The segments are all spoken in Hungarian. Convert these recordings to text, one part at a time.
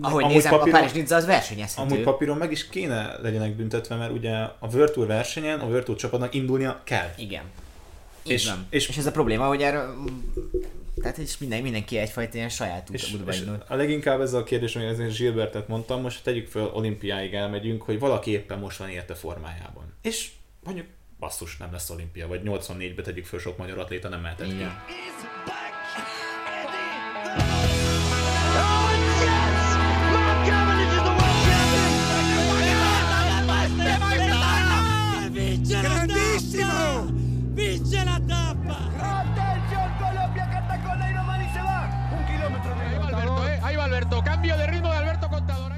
Ahogy amúgy nézem, papíron- a Párizs Nizza az versenyezhető. Amúgy papíron meg is kéne legyenek büntetve, mert ugye a World Tour versenyen a World Tour csapatnak indulnia kell. Igen. Így És- van. és- És, ez a probléma, hogy erre, tehát és minden, mindenki egyfajta ilyen saját És, útba és indul. a leginkább ez a kérdés, ami ezért Gilbertet mondtam, most tegyük fel olimpiáig elmegyünk, hogy valaki éppen most van érte formájában. És mondjuk basszus nem lesz olimpia, vagy 84-be tegyük föl sok magyar atléta nem mehetett ki. Alberto. Cambio de ritmo de Alberto Contador.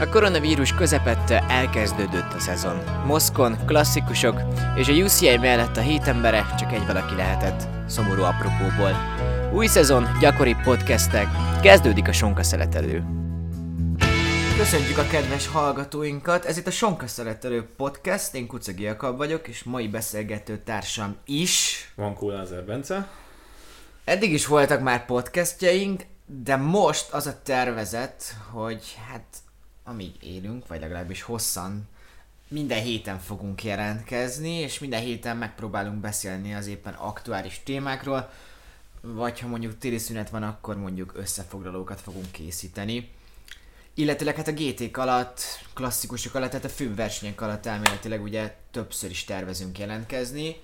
A koronavírus közepette elkezdődött a szezon. Moszkon, klasszikusok, és a UCI mellett a hét embere csak egy valaki lehetett. Szomorú apropóból. Új szezon, gyakori podcastek, kezdődik a sonka szeletelő. Köszönjük a kedves hallgatóinkat, ez itt a Sonka Szeletelő Podcast, én Kucagi Jakab vagyok, és mai beszélgető társam is. Van Kólázer Bence. Eddig is voltak már podcastjaink, de most az a tervezet, hogy hát amíg élünk, vagy legalábbis hosszan, minden héten fogunk jelentkezni, és minden héten megpróbálunk beszélni az éppen aktuális témákról, vagy ha mondjuk téli szünet van, akkor mondjuk összefoglalókat fogunk készíteni. Illetőleg hát a GT-k alatt, klasszikusok alatt, tehát a fő versenyek alatt elméletileg ugye többször is tervezünk jelentkezni.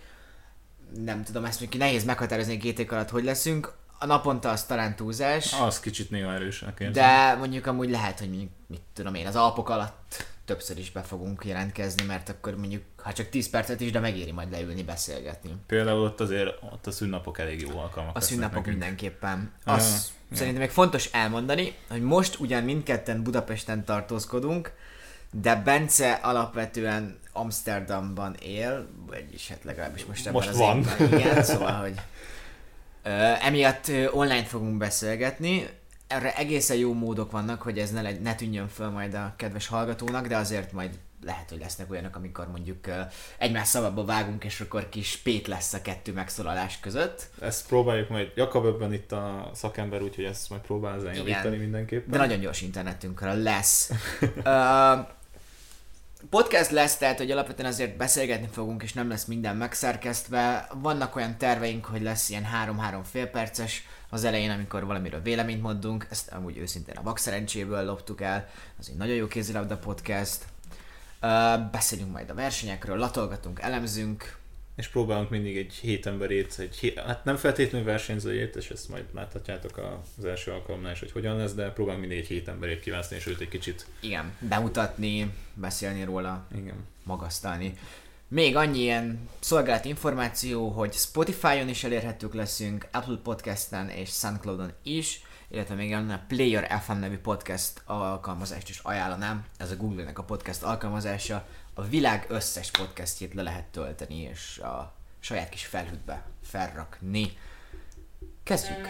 Nem tudom, ezt mondjuk nehéz meghatározni a GT-k alatt, hogy leszünk. A naponta az talán túlzás. Az kicsit néha erősnek érzem. De mondjuk amúgy lehet, hogy mondjuk, mit tudom én, az Alpok alatt többször is be fogunk jelentkezni, mert akkor mondjuk, ha csak 10 percet is, de megéri majd leülni, beszélgetni. Például ott azért ott a szünnapok elég jó alkalmak A szünnapok nekünk. mindenképpen. Ja, Azt ja. szerintem még fontos elmondani, hogy most ugyan mindketten Budapesten tartózkodunk, de Bence alapvetően Amsterdamban él, vagyis hát legalábbis most ebben Most az van. évben, igen, szóval, hogy emiatt online fogunk beszélgetni. Erre egészen jó módok vannak, hogy ez ne, legy- ne tűnjön föl majd a kedves hallgatónak, de azért majd lehet, hogy lesznek olyanok, amikor mondjuk egymás szavakba vágunk, és akkor kis pét lesz a kettő megszólalás között. Ezt próbáljuk majd, Jakab ebben itt a szakember, úgyhogy ezt majd próbál ezen javítani mindenképpen. De nagyon gyors internetünkről lesz. uh, podcast lesz, tehát hogy alapvetően azért beszélgetni fogunk, és nem lesz minden megszerkesztve. Vannak olyan terveink, hogy lesz ilyen 3-3 fél perces az elején, amikor valamiről véleményt mondunk. Ezt amúgy őszintén a vak szerencséből loptuk el. Az egy nagyon jó kézilabda podcast. Uh, beszélünk majd a versenyekről, latolgatunk, elemzünk. És próbálunk mindig egy hét emberét, egy hát nem feltétlenül versenyzőjét, és ezt majd láthatjátok az első alkalomnál is, hogy hogyan lesz, de próbálunk mindig egy hét emberét kivászni, és őt egy kicsit, Igen, bemutatni, beszélni róla, igen. magasztalni. Még annyi ilyen szolgálati információ, hogy Spotify-on is elérhetők leszünk, Apple Podcast-en és Soundcloud-on is, illetve még a Player FM nevű podcast alkalmazást is ajánlanám. Ez a Google-nek a podcast alkalmazása. A világ összes podcastjét le lehet tölteni, és a saját kis felhőtbe felrakni. Kezdjük!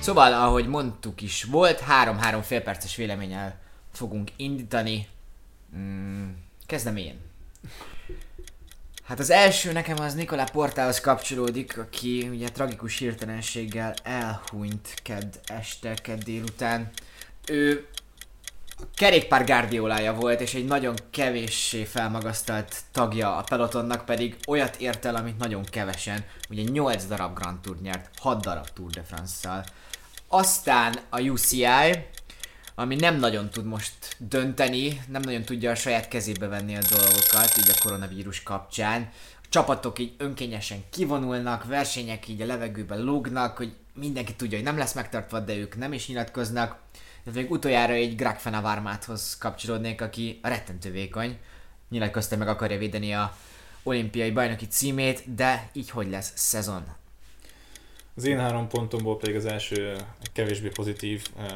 Szóval, ahogy mondtuk is, volt három-három fél perces véleménnyel fogunk indítani. Mm, kezdem én. Hát az első nekem az Nikolá Portához kapcsolódik, aki ugye tragikus hirtelenséggel elhunyt kedd este, kedd délután. Ő a kerékpár gárdiólája volt, és egy nagyon kevéssé felmagasztalt tagja a pelotonnak, pedig olyat ért el, amit nagyon kevesen. Ugye 8 darab Grand Tour nyert, 6 darab Tour de France-szal. Aztán a UCI, ami nem nagyon tud most dönteni, nem nagyon tudja a saját kezébe venni a dolgokat, így a koronavírus kapcsán. A csapatok így önkényesen kivonulnak, versenyek így a levegőben lógnak, hogy mindenki tudja, hogy nem lesz megtartva, de ők nem is nyilatkoznak. De még utoljára egy Greg Van Avermaethoz kapcsolódnék, aki rettentő vékony. Nyilatkozta meg akarja védeni a olimpiai bajnoki címét, de így hogy lesz szezon? Az én három pontomból pedig az első kevésbé pozitív, eh,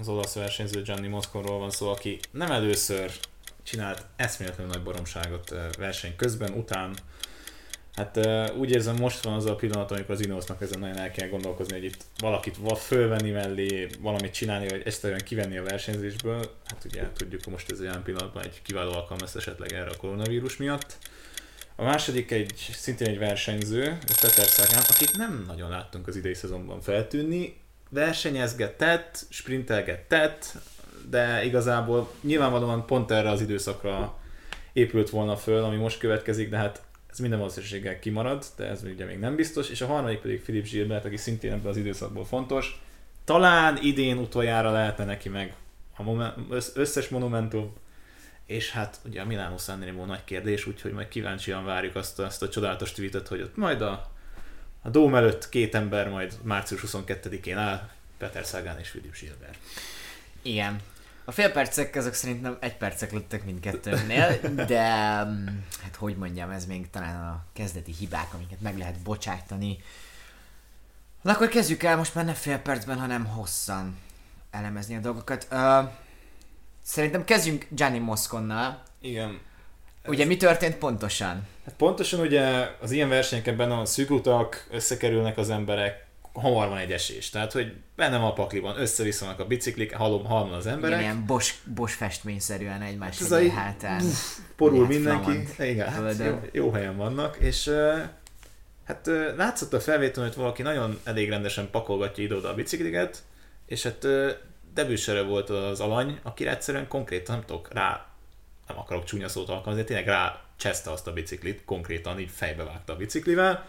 az olasz versenyző Gianni Mosconról van szó, aki nem először csinált eszméletlenül nagy baromságot eh, verseny közben, után. Hát eh, úgy érzem, most van az a pillanat, amikor az Ineosnak ezen nagyon el kell gondolkozni, hogy itt valakit va- fölvenni mellé, valamit csinálni, vagy egyszerűen kivenni a versenyzésből. Hát ugye tudjuk, hogy most ez olyan pillanatban egy kiváló alkalom lesz esetleg erre a koronavírus miatt. A második egy, szintén egy versenyző, Peter Sagan, akit nem nagyon láttunk az idei szezonban feltűnni. Versenyezgetett, sprintelgetett, de igazából nyilvánvalóan pont erre az időszakra épült volna föl, ami most következik, de hát ez minden valószínűséggel kimarad, de ez ugye még nem biztos. És a harmadik pedig Philip Gilbert, aki szintén ebben az időszakból fontos. Talán idén utoljára lehetne neki meg a összes monumentum, és hát ugye a Milano Sanremo nagy kérdés, úgyhogy majd kíváncsian várjuk azt, azt a csodálatos tweetet, hogy ott majd a, a dóm előtt két ember majd március 22-én áll, Peter Sagan és Philip Gilbert. Igen. A fél percek azok szerintem egy percek lettek mindkettőnél, de mm, hát hogy mondjam, ez még talán a kezdeti hibák, amiket meg lehet bocsátani. Na akkor kezdjük el most már ne fél percben, hanem hosszan elemezni a dolgokat. Uh, szerintem kezdjünk Gianni Mosconnal. Igen. Ugye mi történt pontosan? Hát pontosan ugye az ilyen versenyeken benne van szűkutak, összekerülnek az emberek, hamar van egy esés. Tehát, hogy benne van a pakliban, összeviszolnak a biciklik, halom, halom az Igen, emberek, ilyen bos, bos festményszerűen egymás Ez egy hátán. porul mindenki. flamand Igen, hát jó, jó helyen vannak, és hát látszott a felvételen, hogy valaki nagyon elég rendesen pakolgatja ide-oda a bicikliket, és hát debűsere volt az alany, akire egyszerűen konkrétan, nem tudok, rá, nem akarok csúnya szót alkalmazni, de tényleg rá cseszte azt a biciklit, konkrétan így fejbe vágta a biciklivel,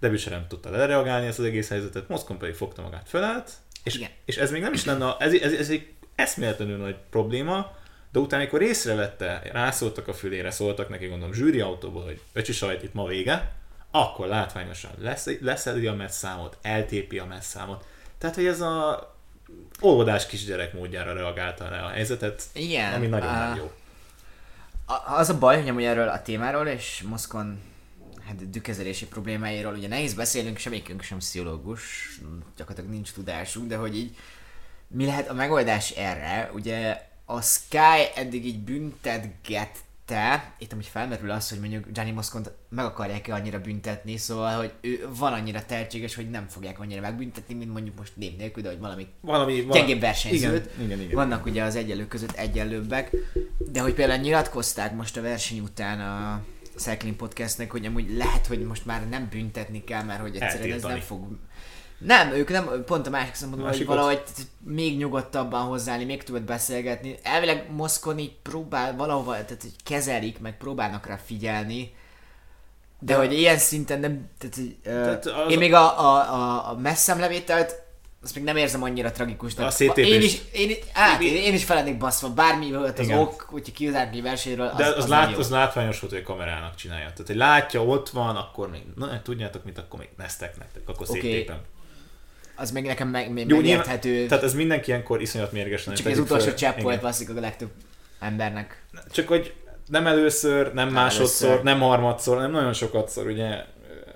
debűsere nem tudta lereagálni ezt az egész helyzetet, Moszkon pedig fogta magát fölállt, és, Igen. és ez még nem is lenne, a- ez, ez, ez egy eszméletlenül nagy probléma, de utána, amikor észrevette, rászóltak a fülére, szóltak neki, gondolom, zsűri autóból, hogy öcsi sajt, itt ma vége, akkor látványosan lesz, leszedi a messzámot, eltépi a messzámot. Tehát, hogy ez a óvodás kisgyerek módjára reagálta le a helyzetet, Igen, ami nagyon nem jó. Az a baj, hogy amúgy erről a témáról és Moszkon hát dükezelési problémáiról ugye nehéz beszélünk, semmikünk sem pszichológus, gyakorlatilag nincs tudásunk, de hogy így mi lehet a megoldás erre? Ugye a Sky eddig így büntetgette, itt amúgy felmerül az, hogy mondjuk Gianni Moszkont meg akarják-e annyira büntetni, szóval, hogy ő van annyira tehetséges, hogy nem fogják annyira megbüntetni, mint mondjuk most név nélkül, de hogy valami Valami, val- gyengébb versenyzőt. Igen, igen, igen. Vannak ugye az egyenlők között egyenlőbbek, de hogy például nyilatkozták most a verseny után a Cycling Podcastnek, hogy amúgy lehet, hogy most már nem büntetni kell, mert hogy egyszerűen ez nem Eltiltani. fog... Nem, ők nem, pont a másik szempontból, hogy valahogy még nyugodtabban hozzáállni, még többet beszélgetni. Elvileg Moszkon így próbál valahova, tehát hogy kezelik, meg próbálnak rá figyelni, de, De- hogy ilyen szinten nem, tehát, hogy, Tehát az- én még a, a, a, a messzemlevételt azt még nem érzem annyira tragikusnak. A CTP-s. Én is, én, á, én, én is felennék baszva, bármi volt az Igen. ok, hogyha kihozák egy versenyről, az, De az, az, lát, jó. az látványos volt, hogy a kamerának csinálja. Tehát, hogy látja, ott van, akkor még, na, tudjátok mit, akkor még neztek nektek, akkor széttépem. Az még nekem meg, meg, Jó, megérthető. nyilván, tehát ez mindenki ilyenkor iszonyat mérgesen. csak az utolsó csepp volt a legtöbb embernek. Csak hogy nem először, nem másodszor, először. nem harmadszor, nem nagyon sokatszor, ugye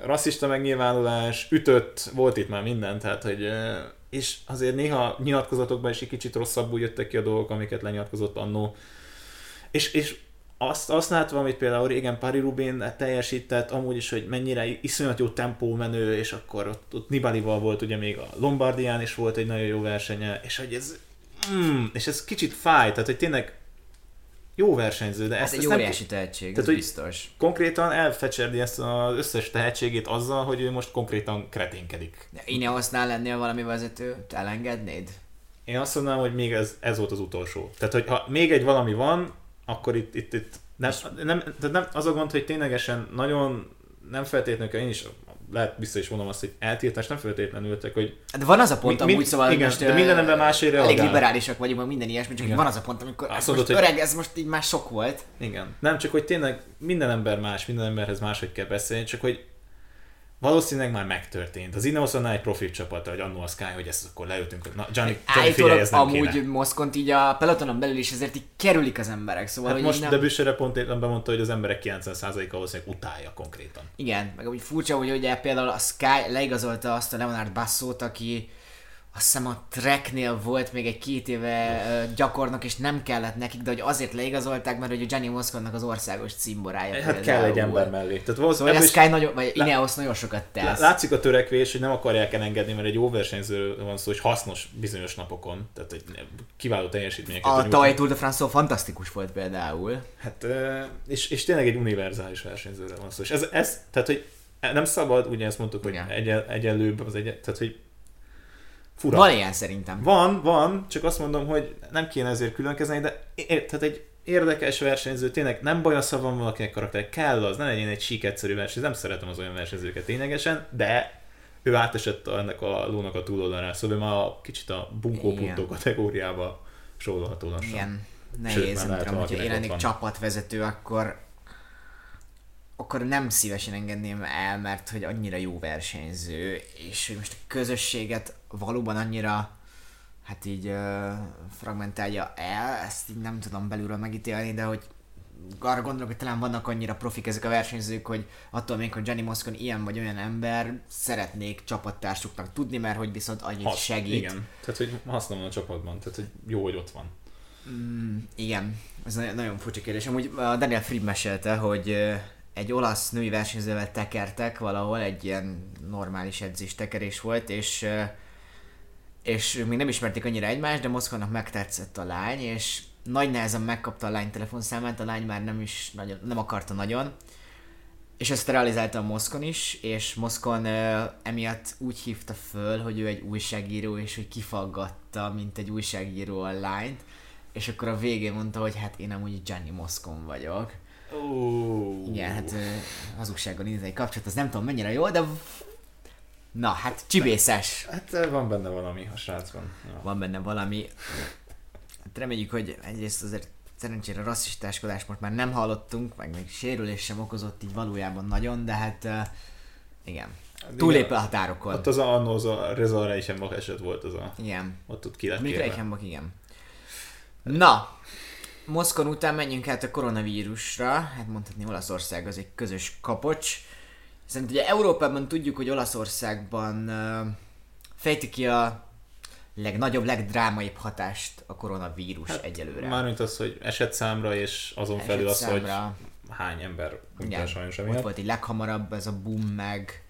rasszista megnyilvánulás, ütött, volt itt már minden, tehát hogy és azért néha nyilatkozatokban is egy kicsit rosszabbul jöttek ki a dolgok, amiket lenyilatkozott annó. És, és azt, azt látva, amit például régen Paris Rubin teljesített, amúgy is, hogy mennyire iszonyat jó tempó menő, és akkor ott, ott Nibalival volt ugye még a Lombardián is volt egy nagyon jó versenye, és hogy ez, mm, és ez kicsit fáj, tehát hogy tényleg jó versenyző, de Ez ezt, egy ezt nem, óriási tehetség, Tehát, biztos. konkrétan elfecserdi ezt az összes tehetségét azzal, hogy ő most konkrétan kreténkedik. De Ineosnál lennél valami vezetőt, elengednéd? Én azt mondanám, hogy még ez, ez volt az utolsó. Tehát, hogy ha még egy valami van, akkor itt, itt, itt nem, nem, tehát nem, az a gond, hogy ténylegesen nagyon nem feltétlenül, én is lehet vissza is mondom azt, hogy eltiltás nem feltétlenül csak, hogy De van az a pont Mi- amúgy, mind- szóval igen, most de minden ö, ember másért Elég reagál. liberálisak vagyunk, meg minden ilyesmi, csak Igen. van az a pont, amikor Azt ez mondod, most hogy- öreg, ez most így már sok volt. Igen. Nem, csak hogy tényleg minden ember más, minden emberhez máshogy kell beszélni, csak hogy valószínűleg már megtörtént. Az Ineosonnál egy profi csapat, hogy annó a Sky, hogy ezt akkor leültünk, na, Johnny, Johnny figyelj, ez nem amúgy kéne. Moszkont így a pelotonon belül is ezért így kerülik az emberek, szóval Hát most nem... debüsére pont éppen bemondta, hogy az emberek 90%-a valószínűleg utálja konkrétan. Igen, meg úgy furcsa, hogy ugye például a Sky leigazolta azt a Leonard Bassot, aki azt hiszem a Treknél volt még egy két éve gyakornok, és nem kellett nekik, de hogy azért leigazolták, mert hogy a Gianni Mosconnak az országos cimborája. Hát kell egy ember mellé. Tehát Szóval valószínűleg a Sky nagyon, vagy Ineos nagyon sokat Lá- tesz. Látszik a törekvés, hogy nem akarják elengedni, mert egy jó versenyzőről van szó, hogy hasznos bizonyos napokon, tehát egy kiváló teljesítményeket. A tavalyi Tour de France fantasztikus volt például. Hát, és, és tényleg egy univerzális versenyzőről van szó. És ez, ez tehát, hogy nem szabad, ugye ezt mondtuk, hogy Igen. egyen, egyenlőbb az egy, tehát, hogy fura. Van ilyen szerintem. Van, van, csak azt mondom, hogy nem kéne ezért külön kezelni, de é- tehát egy érdekes versenyző, tényleg nem baj ha van valakinek karakter, kell az, ne legyen egy sík egyszerű versenyző, nem szeretem az olyan versenyzőket ténylegesen, de ő átesett ennek a lónak a túloldalára, szóval ő már a kicsit a bunkópuntó kategóriába sorolható lassan. Igen, Sőt, nehéz, már nem tudom, hogyha én lennék csapatvezető, akkor akkor nem szívesen engedném el, mert hogy annyira jó versenyző, és hogy most a közösséget valóban annyira hát így uh, fragmentálja el, ezt így nem tudom belülről megítélni, de hogy arra gondolok, hogy talán vannak annyira profik ezek a versenyzők, hogy attól még, hogy Gianni Moscon ilyen vagy olyan ember, szeretnék csapattársuknak tudni, mert hogy viszont annyit Hasz- segít. Igen, tehát hogy hasznom van a csapatban, tehát hogy jó, hogy ott van. Igen, ez nagyon, furcsa kérdés. Amúgy Daniel Fried mesélte, hogy egy olasz női versenyzővel tekertek valahol, egy ilyen normális edzés tekerés volt, és ö, és ők még nem ismerték annyira egymást, de Moszkvának megtetszett a lány, és nagy nehezen megkapta a lány telefonszámát, a lány már nem is nagyon, nem akarta nagyon, és ezt realizálta a Moszkon is, és Moszkon uh, emiatt úgy hívta föl, hogy ő egy újságíró, és hogy kifaggatta, mint egy újságíró a lányt, és akkor a végén mondta, hogy hát én amúgy Gianni Moszkon vagyok. Ó, Igen, hát hazugsággal nézni egy kapcsolat, az nem tudom mennyire jó, de na, hát csibészes. Hát van benne valami a srácban. Ja. van benne valami. Hát reméljük, hogy egyrészt azért szerencsére rasszistáskodást most már nem hallottunk, meg még sérülés sem okozott így valójában nagyon, de hát uh, igen. Túlép a határokon. Ott az a, annó az a Reza eset volt az a... Igen. Ott ott ki lett. Reichenbach, igen. Na, Moszkon után menjünk át a koronavírusra. Hát mondhatni Olaszország az egy közös kapocs. Szerintem ugye Európában tudjuk, hogy Olaszországban uh, fejti ki a legnagyobb, legdrámaibb hatást a koronavírus hát, egyelőre. Mármint az, hogy esetszámra és azon felül az, hogy hány ember Igen, ugye sajnos ott emiatt. volt egy leghamarabb ez a boom meg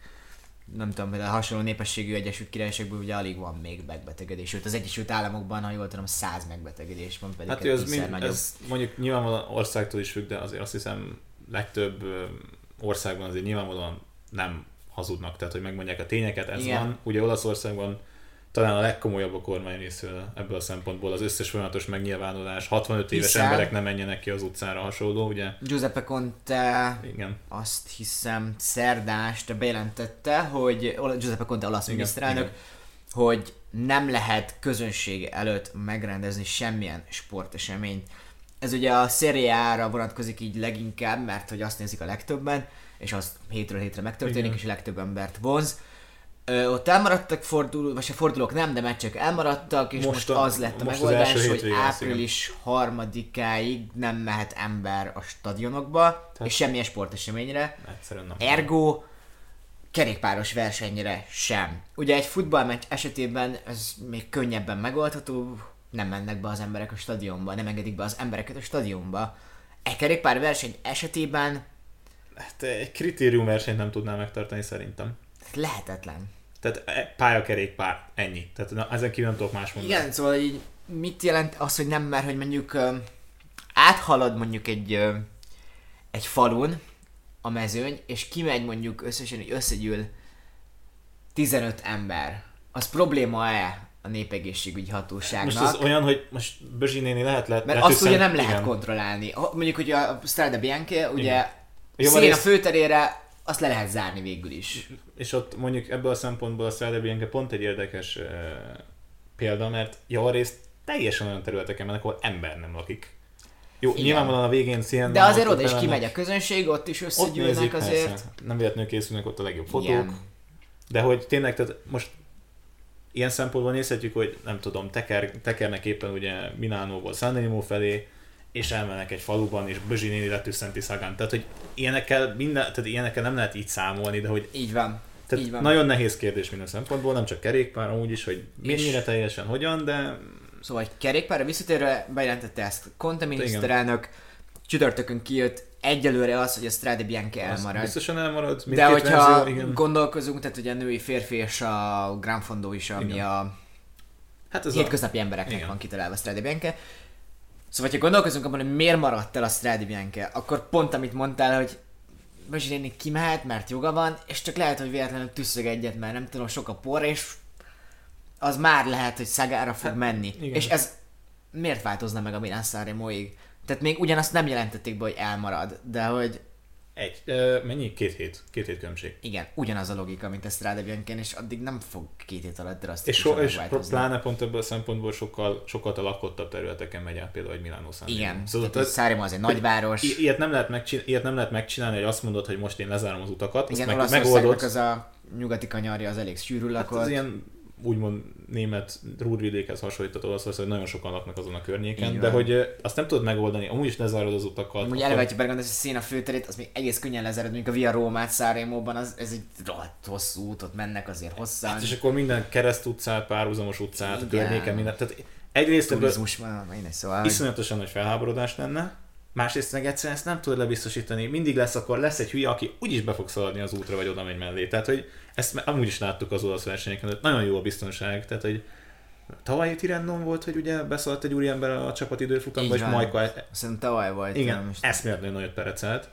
nem tudom, a hasonló népességű Egyesült Királyságban ugye alig van még megbetegedés. Sőt, az Egyesült Államokban, ha jól tudom, 100 megbetegedés van, pedig Hát tízszer mind, nagyobb. ez mondjuk nyilvánvalóan országtól is függ, de azért azt hiszem legtöbb országban azért nyilvánvalóan nem hazudnak, tehát hogy megmondják a tényeket, ez Igen. van. Ugye Olaszországban talán a legkomolyabb a kormány részéről ebből a szempontból az összes folyamatos megnyilvánulás, 65 éves Hiszen- emberek nem menjenek ki az utcára hasonló, ugye? Giuseppe Conte Igen. azt hiszem szerdán este bejelentette, hogy Giuseppe Conte olasz Igen, miniszterelnök, igen. hogy nem lehet közönség előtt megrendezni semmilyen sporteseményt. Ez ugye a Serie A-ra vonatkozik így leginkább, mert hogy azt nézik a legtöbben, és az hétről hétre megtörténik, Igen. és a legtöbb embert vonz. Ö, ott elmaradtak forduló, vagy se fordulók nem, de meccsek elmaradtak, és most, Most a- az lett a most megoldás, hogy lesz, igen. április harmadikáig nem mehet ember a stadionokba, és semmilyen sporteseményre. Egyszerűen nem. Ergo kerékpáros versenyre sem. Ugye egy futballmeccs esetében ez még könnyebben megoldható, nem mennek be az emberek a stadionba, nem engedik be az embereket a stadionba. Egy kerékpárverseny esetében Hát egy kritériumversenyt nem tudnál megtartani szerintem. lehetetlen. Tehát e- pályakerékpár, ennyi. Tehát na, ezen kívül nem tudok más mondani. Igen, szóval így mit jelent az, hogy nem mer, hogy mondjuk áthalad mondjuk egy, egy falun a mezőny, és kimegy mondjuk összesen, hogy összegyűl 15 ember. Az probléma-e a népegészségügyi hatóságnak? Most ez olyan, hogy most Bözsi néni lehet, lehet Mert azt ugye nem lehet igen. kontrollálni. Mondjuk, hogy a Strada Bianchi, ugye. Szén a főterére, azt le lehet zárni végül is. És ott mondjuk ebből a szempontból a Bianca pont egy érdekes uh, példa, mert javarészt teljesen olyan területeken mennek, ahol ember nem lakik. Jó, Igen. nyilvánvalóan a végén szín. De azért oda is kimegy a közönség, ott is Ott összegyűlnek nézik, azért. persze. Nem véletlenül készülnek ott a legjobb fotók. Igen. De hogy tényleg, tehát most ilyen szempontból nézhetjük, hogy nem tudom, teker, tekernek éppen ugye Milánóból San Remo felé, és elmennek egy faluban, és Bözsi néni letüsszenti Szagán. Tehát, hogy ilyenekkel, minden, tehát ilyenekkel nem lehet így számolni, de hogy Így van. Tehát Így van. nagyon nehéz kérdés minden szempontból, nem csak kerékpár, amúgy is, hogy mennyire teljesen, hogyan, de Szóval egy kerékpárra visszatérve bejelentette ezt Conte miniszterelnök, csütörtökön kijött egyelőre az, hogy a Strade Bianca elmarad. biztosan elmarad. De hogyha verzió, igen. gondolkozunk, tehát ugye a női férfi és a Gran Fondo is, ami Igen. a hát ez hétköznapi embereknek Igen. van kitalálva a Strade Bianca. Szóval, ha gondolkozunk abban, hogy miért maradt el a Strade Bianca, akkor pont amit mondtál, hogy Bazsirénnek kimehet, mert joga van, és csak lehet, hogy véletlenül tüsszög egyet, mert nem tudom, sok a por, és az már lehet, hogy Szagára fog menni. Hát, igen. És ez miért változna meg a Milan Sanremo-ig? Tehát még ugyanazt nem jelentették be, hogy elmarad, de hogy Egy, ö, mennyi? Két hét. Két hét különbség. igen, ugyanaz a logika, mint a Strade és addig nem fog két hét alatt És, drasztikusan so, és pláne pont ebből a szempontból sokkal, sokkal a lakottabb területeken megy át, például egy Milánó San. Igen, Szóval, tehát Sanremo az egy nagyváros. i- ilyet, nem lehet megcsinálni, ilyet nem lehet megcsinálni, hogy azt mondod, hogy most én lezárom az utakat, azt Igen, meg, Olaszországnak megoldod. az a nyugati kanyarja az elég sűrű Hát lakott. az ilyen úgymond német rúdvidékhez hasonlított Olaszország, hogy nagyon sokan laknak azon a környéken, Így de hogy ö, azt nem tudod megoldani, amúgy is lezárod az utakat. Amúgy eleve, hogyha belegondolsz, hogy Széna főterét, az még egész könnyen lezárad, mondjuk a Via Rómát Sanremo-ban, az, ez egy rohadt hosszú útot mennek azért hosszan. Hát és akkor minden kereszt utcát, párhuzamos utcát, a Igen. környéken, minden. Tehát egyrészt ebből turizmus van, mindegy, szóval. iszonyatosan nagy felháborodás lenne, másrészt meg egyszerűen ezt nem tudod lebiztosítani. Mindig lesz, akkor lesz egy hülye, aki úgyis be fog szaladni az útra, vagy oda megy mellé. Tehát, hogy ezt amúgy is láttuk az olasz versenyeken, nagyon jó a biztonság. Tehát, hogy tavalyi Tirennon volt, hogy ugye beszaladt egy úriember a csapat időfutamba, és. Majka Szerintem tavaly volt. igen, eszméletlenül nagyot perecelt.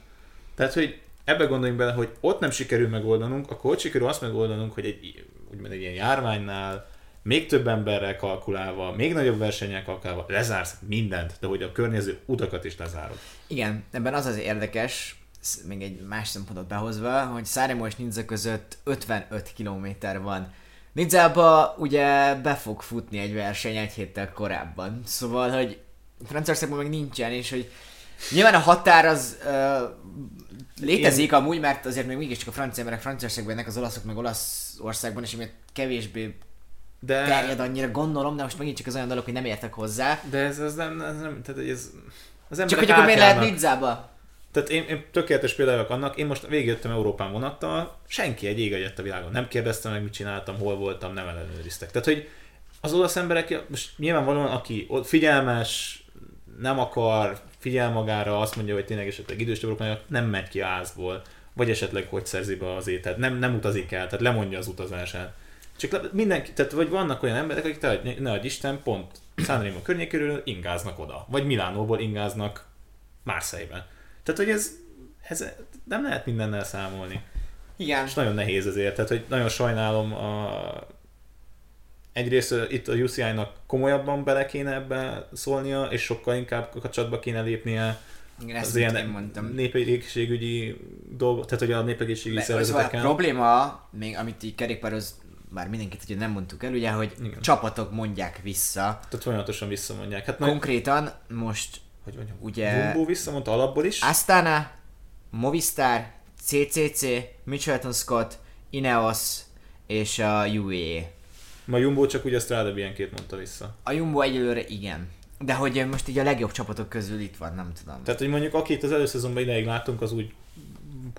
Tehát, hogy ebbe gondoljunk bele, hogy ott nem sikerül megoldanunk, akkor ott sikerül azt megoldanunk, hogy egy, úgymond egy ilyen járványnál még több emberrel kalkulálva, még nagyobb versennyel kalkulálva lezársz mindent, de hogy a környező utakat is lezárod. Igen, ebben az az érdekes, még egy más szempontot behozva, hogy Sanremo és Nizza között 55 km van. Nizzába ugye be fog futni egy verseny egy héttel korábban. Szóval, hogy Franciaországban meg nincsen, és hogy nyilván a határ az ö, létezik amúgy, mert azért még mégiscsak a francia emberek Franciaországban ennek az olaszok meg Olaszországban, és emiatt kevésbé De, terjed annyira, gondolom, de most megint csak az olyan dolog, hogy nem értek hozzá. de ez, ez nem, ez nem, tehát ez, az emberek Csak hogy akkor miért lehet átjárnak. Tehát én, én tökéletes például annak, én most végigjöttem Európán vonattal, senki egy ég egyet a világon nem kérdezte meg, mit csináltam, hol voltam, nem ellenőriztek. Tehát, hogy az olasz emberek, most nyilvánvalóan, aki figyelmes, nem akar, figyel magára, azt mondja, hogy tényleg esetleg idős nem megy ki házból, vagy esetleg hogy szerzi be az ételt, nem, nem utazik el, tehát lemondja az utazását. Csak le- mindenki, tehát vagy vannak olyan emberek, akik te, ne adj Isten, pont Sanremo környékéről ingáznak oda, vagy Milánóból ingáznak Marseille-be. Tehát, hogy ez, ez nem lehet mindennel számolni. Igen. És nagyon nehéz ezért, tehát, hogy nagyon sajnálom a... Egyrészt itt a UCI-nak komolyabban bele kéne ebbe szólnia, és sokkal inkább kapcsolatba kéne lépnie Igen, az ezt ilyen én mondtam. népegészségügyi dolgok, tehát hogy a népegészségügyi Szóval a szervezeteken. probléma, még amit így kerékpároz, már mindenkit ugye nem mondtuk el, ugye, hogy Igen. csapatok mondják vissza. Tehát folyamatosan visszamondják. Hát Konkrétan most hogy mondjam, ugye- Jumbo visszamondta alapból is. Astana, Movistar, CCC, Mitchelton Scott, Ineos és a UAE. Ma Jumbo csak ugye a Strada Bianchét mondta vissza. A Jumbo egyelőre igen. De hogy most így a legjobb csapatok közül itt van, nem tudom. Tehát, hogy mondjuk akit az előszezonban ideig láttunk, az úgy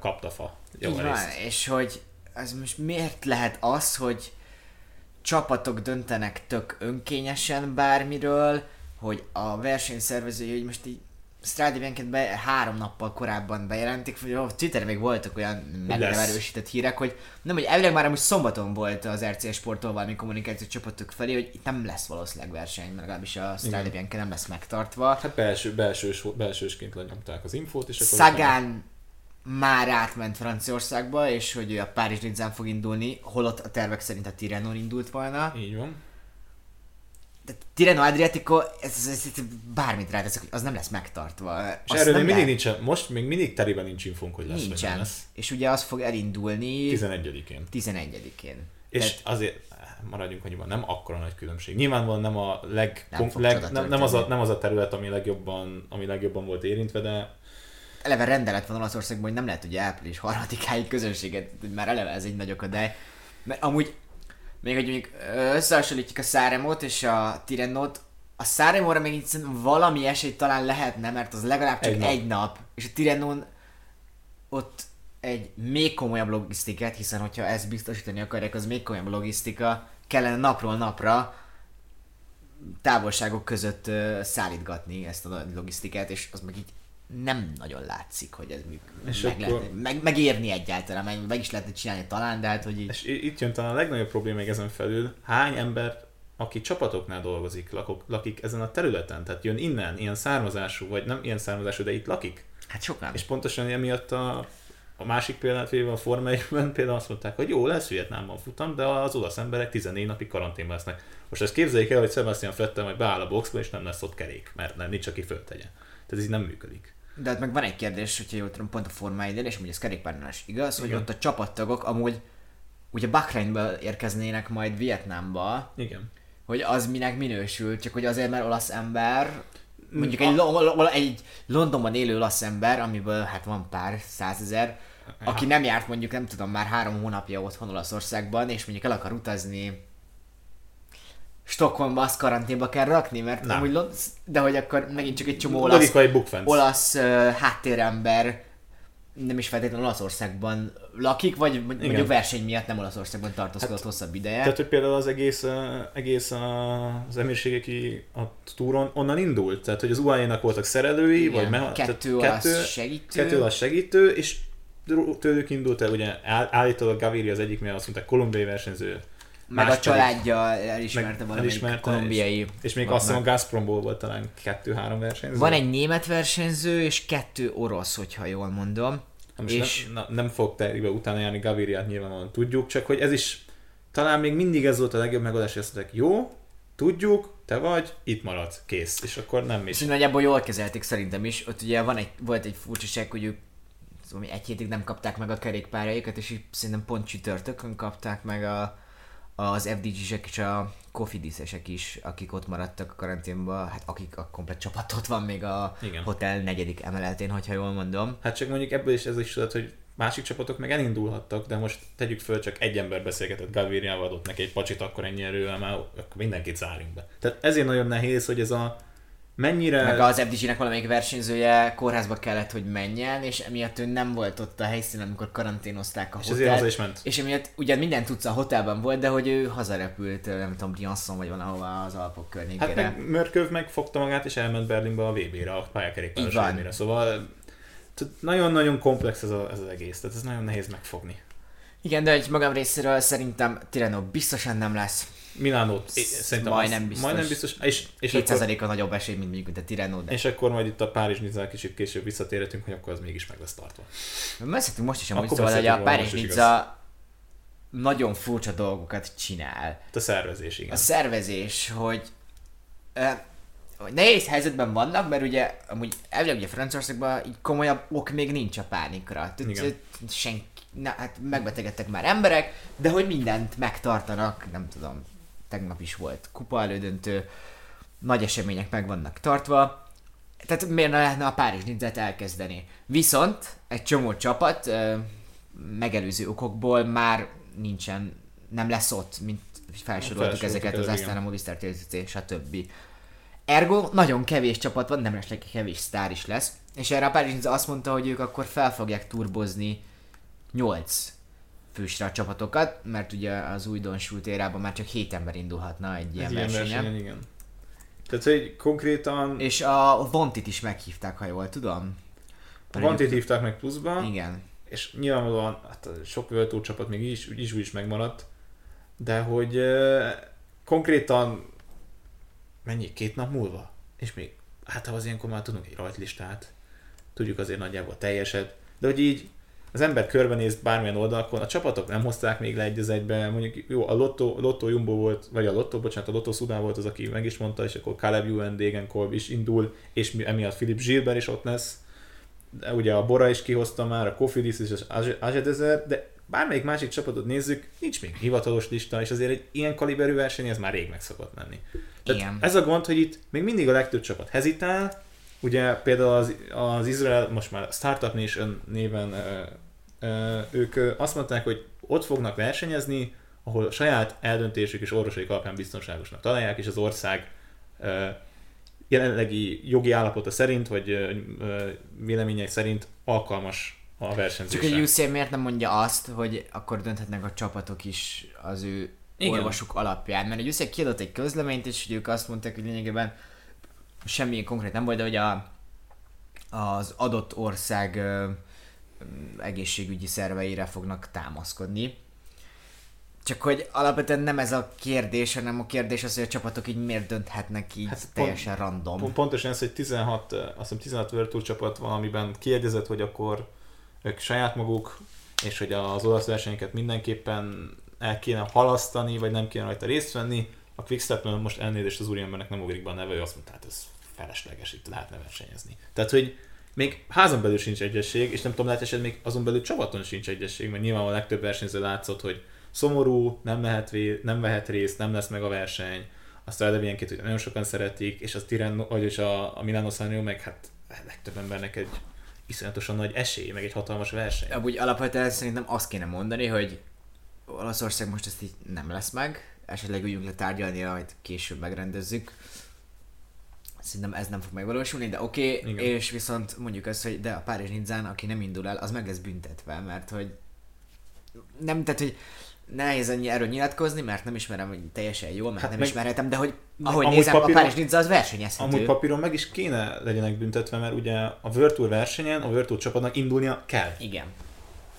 kapta fa. Így van, Javarészt. és hogy ez most miért lehet az, hogy csapatok döntenek tök önkényesen bármiről, hogy a versenyszervezői, hogy most így Strade Bianchit be három nappal korábban bejelentik, hogy a Twitteren még voltak olyan meg nem erősített hírek, hogy nem, hogy elvileg már amúgy szombaton volt az RC Sporttól valami kommunikáció csapatok felé, hogy itt nem lesz valószínűleg verseny, mert legalábbis a. Bianchi nem lesz megtartva. Hát belső, belsős, belsősként lenyomták az infót, és akkor... Szagán már átment Franciaországba, és hogy ő a Párizs Nizzán fog indulni, holott a tervek szerint a Tirrenon indult volna. Így van. De Tirreno Adriatico, ez, ez, ez, ez bármit ráteszek, az nem lesz megtartva. És Azt erről még mindig nincsen, most még mindig teriben nincs infónk, hogy lesz vagy nincsen. lesz. És ugye az fog elindulni 11-én. 11-én. És Tehát- azért maradjunk annyiban, nem akkora nagy különbség. Nyilvánvalóan nem a leg, Nem leg nem, nem, az a, nem az a terület, ami legjobban, ami legjobban volt érintve, de eleve rendelet van Olaszországban, hogy nem lehet ugye április harmadikáig közönséget, már eleve ez egy nagy akadály. Mert amúgy, még hogy mondjuk összehasonlítjuk a Száremot és a Tirennót, a Száremóra még így szerintem valami esély talán lehetne, mert az legalább csak Egy egy nap. nap, és a Tirennón ott egy még komolyabb logisztikát, hiszen hogyha ezt biztosítani akarják, az még komolyabb logisztika, kellene napról napra távolságok között szállítgatni ezt a logisztikát, és az meg így nem nagyon látszik, hogy ez És meg, akkor- lehetne, meg, megérni egyáltalán, meg, meg is lehetne csinálni talán, de hát, hogy így... És itt jön talán a legnagyobb probléma még ezen felül, hány ember, aki csapatoknál dolgozik, lakok, lakik ezen a területen, tehát jön innen, ilyen származású, vagy nem ilyen származású, de itt lakik. Hát sokan. És pontosan emiatt a, a másik példát véve a Forma 1-ben például azt mondták, hogy jó, lesz Vietnámban futam, de az olasz emberek 14 napig karanténban lesznek. Most ezt képzeljék el, hogy Sebastian Vettel majd beáll a boxba, és nem lesz ott kerék, mert nem, nincs, aki föltegye. Tehát ez így nem működik. De hát meg van egy kérdés, hogyha jól tudom, pont a Forma 1 és amúgy ez kerékpárnál is igaz, hogy Igen. ott a csapattagok amúgy ugye Bahreinből érkeznének majd Vietnámba, Igen. hogy az minek minősül, csak hogy azért, mert olasz ember, mondjuk A- egy, lo- egy Londonban élő olasz ember, amiből hát van pár százezer, aki nem járt mondjuk nem tudom már három hónapja otthon Olaszországban, és mondjuk el akar utazni Stockholmba, azt karanténba kell rakni, mert Nem. amúgy, de hogy akkor megint csak egy csomó olasz, olasz uh, háttérember nem is feltétlenül Olaszországban lakik, vagy mondjuk Igen. verseny miatt nem Olaszországban tartózkodott hát, hosszabb ideje. Tehát, hogy például az egész, egész az emírségeki a túron onnan indult. Tehát, hogy az UAE-nak voltak szerelői, Igen, vagy meha- kettő olasz segítő. Kettő olasz segítő, és tőlük indult el, ugye áll- állítólag Gaviria az egyik, mert azt mondták, kolumbiai versenyző. Meg más a családja elismerte valamelyik kolumbiai. És, és még vannak. azt hiszem a Gazpromból volt talán kettő-három versenyző. Van egy német versenyző, és kettő orosz, hogyha jól mondom. Most és nem, na, nem fog terébe utána járni Gaviriát, nyilvánvalóan tudjuk, csak hogy ez is talán még mindig ez volt a legjobb megoldás, hogy azt mondták, jó, tudjuk, te vagy, itt maradsz, kész. És akkor nem is. és nagyjából jól kezelték szerintem is. Ott ugye van egy, volt egy furcsaság, hogy ők egy hétig nem kapták meg a kerékpárjaikat, és így szerintem pont csütörtökön kapták meg a, az FDG-sek és a Cofidis-esek is, akik ott maradtak a karanténban, hát akik a komplet csapat ott van még a Igen. hotel negyedik emeletén, hogyha jól mondom. Hát csak mondjuk ebből is ez is tudod, hogy másik csapatok meg elindulhattak, de most tegyük föl, csak egy ember beszélgetett Gaviriával, adott neki egy pacsit, akkor ennyi erővel már akkor mindenkit zárjunk be. Tehát ezért nagyon nehéz, hogy ez a mennyire... Meg az FDG-nek valamelyik versenyzője kórházba kellett, hogy menjen, és emiatt ő nem volt ott a helyszínen, amikor karanténozták a És hotelt. ezért haza is ment. És emiatt ugyan minden tudsz a hotelben volt, de hogy ő hazarepült, nem tudom, Briançon vagy valahova az Alpok környékére. Hát meg Mörköv megfogta magát, és elment Berlinbe a VB-re, a pályakerékpáros. VB-re. Szóval nagyon-nagyon komplex ez, a, ez az egész, tehát ez nagyon nehéz megfogni. Igen, de egy magam részéről szerintem Tireno biztosan nem lesz. Milánó szerintem majdnem az- biztos. Majdnem biztos. És, és, akkor, 2% a nagyobb esély, mint mondjuk a Tireno, de és akkor majd itt a Párizs Nizza kicsit később visszatérhetünk, hogy akkor az mégis meg lesz tartva. beszéltünk most is amúgy, Akkor szóval, hogy a Párizs Nizza nagyon furcsa dolgokat csinál. A szervezés, igen. a szervezés, hogy, hogy nehéz helyzetben vannak, mert ugye amúgy elvileg ugye Franciaországban így komolyabb ok még nincs a pánikra. Senki, na, hát megbetegedtek már emberek, de hogy mindent megtartanak, nem tudom, tegnap is volt kupa elődöntő, nagy események meg vannak tartva, tehát miért ne lehetne a Párizs Nizzát elkezdeni? Viszont egy csomó csapat ö, megelőző okokból már nincsen, nem lesz ott, mint felsoroltuk ezeket az igen. Astana, Movistar, TCC, stb. Ergo nagyon kevés csapat van, nem lesz kevés sztár is lesz, és erre a Párizs azt mondta, hogy ők akkor fel fogják turbozni 8 fősre a csapatokat, mert ugye az újdonsult érában már csak 7 ember indulhatna egy ilyen, Egy ilyen versenyen. igen. Tehát, hogy konkrétan És a Vontit is meghívták, ha jól tudom. a Vantit hívták meg pluszba, Igen. és nyilvánvalóan hát a sok Tour csapat még is, is, is megmaradt, de hogy uh, konkrétan mennyi, két nap múlva? És még, hát ha az ilyenkor már tudunk egy rajtlistát, tudjuk azért nagyjából teljeset, de hogy így az ember körbenéz bármilyen oldalakon, a csapatok nem hozták még le egy az egybe, mondjuk jó, a Lotto, Lotto Jumbo volt, vagy a Lotto, bocsánat, a Lotto Sudán volt az, aki meg is mondta, és akkor Caleb Ewan, Degenkolb is indul, és mi- emiatt Philip Gilbert is ott lesz, de ugye a Bora is kihozta már, a Kofidis és az Azedezer, de bármelyik másik csapatot nézzük, nincs még hivatalos lista, és azért egy ilyen kaliberű verseny, ez már rég meg szokott lenni. Tehát Igen. ez a gond, hogy itt még mindig a legtöbb csapat hezitál, ugye például az, az Izrael, most már Startup Nation néven ö, ö, ők azt mondták, hogy ott fognak versenyezni, ahol a saját eldöntésük és orvosaik alapján biztonságosnak találják, és az ország ö, jelenlegi jogi állapota szerint, vagy vélemények szerint alkalmas a Csak versenyzésre. hogy UCM miért nem mondja azt, hogy akkor dönthetnek a csapatok is az ő Igen. Orvosuk alapján. Mert egy UCM kiadott egy közleményt, és hogy ők azt mondták, hogy lényegében semmi konkrét nem volt, de hogy a, az adott ország ö, egészségügyi szerveire fognak támaszkodni. Csak hogy alapvetően nem ez a kérdés, hanem a kérdés az, hogy a csapatok így miért dönthetnek így Hát hát pont- teljesen random. Pont- Pontosan ez, hogy 16, eh, azt hiszem 16 World Tour csapat van, amiben kiegyezett, hogy akkor ők saját maguk, és hogy az olasz versenyeket mindenképpen el kéne halasztani, vagy nem kéne rajta részt venni. A quickstep most elnézést az úriembernek nem ugrik be a neve, ő azt mondta, hát ez felesleges, itt lehetne versenyezni. Tehát, hogy még házon belül sincs egyesség, és nem tudom, lehet esetleg még azon belül csapaton sincs egyesség, mert nyilván a legtöbb versenyző látszott, hogy szomorú, nem, lehet vé- nem vehet részt, nem lesz meg a verseny, azt a Devienként ugye nagyon sokan szeretik, és az Tirreno, vagyis a, a Milano Sanremo meg hát a legtöbb embernek egy iszonyatosan nagy esély, meg egy hatalmas verseny. Amúgy alapvetően szerintem azt kéne mondani, hogy Olaszország most ezt így nem lesz meg, esetleg üljünk le tárgyalni, majd később megrendezzük. Szerintem ez nem fog megvalósulni, de oké, Igen. okay, és viszont mondjuk azt, hogy de a Párizs Nizzán, aki nem indul el, az meg lesz büntetve, mert hogy nem, tehát hogy nehéz ennyi erről nyilatkozni, mert nem ismerem hogy teljesen jól, mert Hát hát meg- nem ismerhetem, de hogy ahogy amúgy nézem, papíron- a Párizs Nizza az versenyezhető. Amúgy papíron meg is kéne legyenek büntetve, mert ugye a World Tour versenyen a World Tour csapatnak indulnia kell. Igen.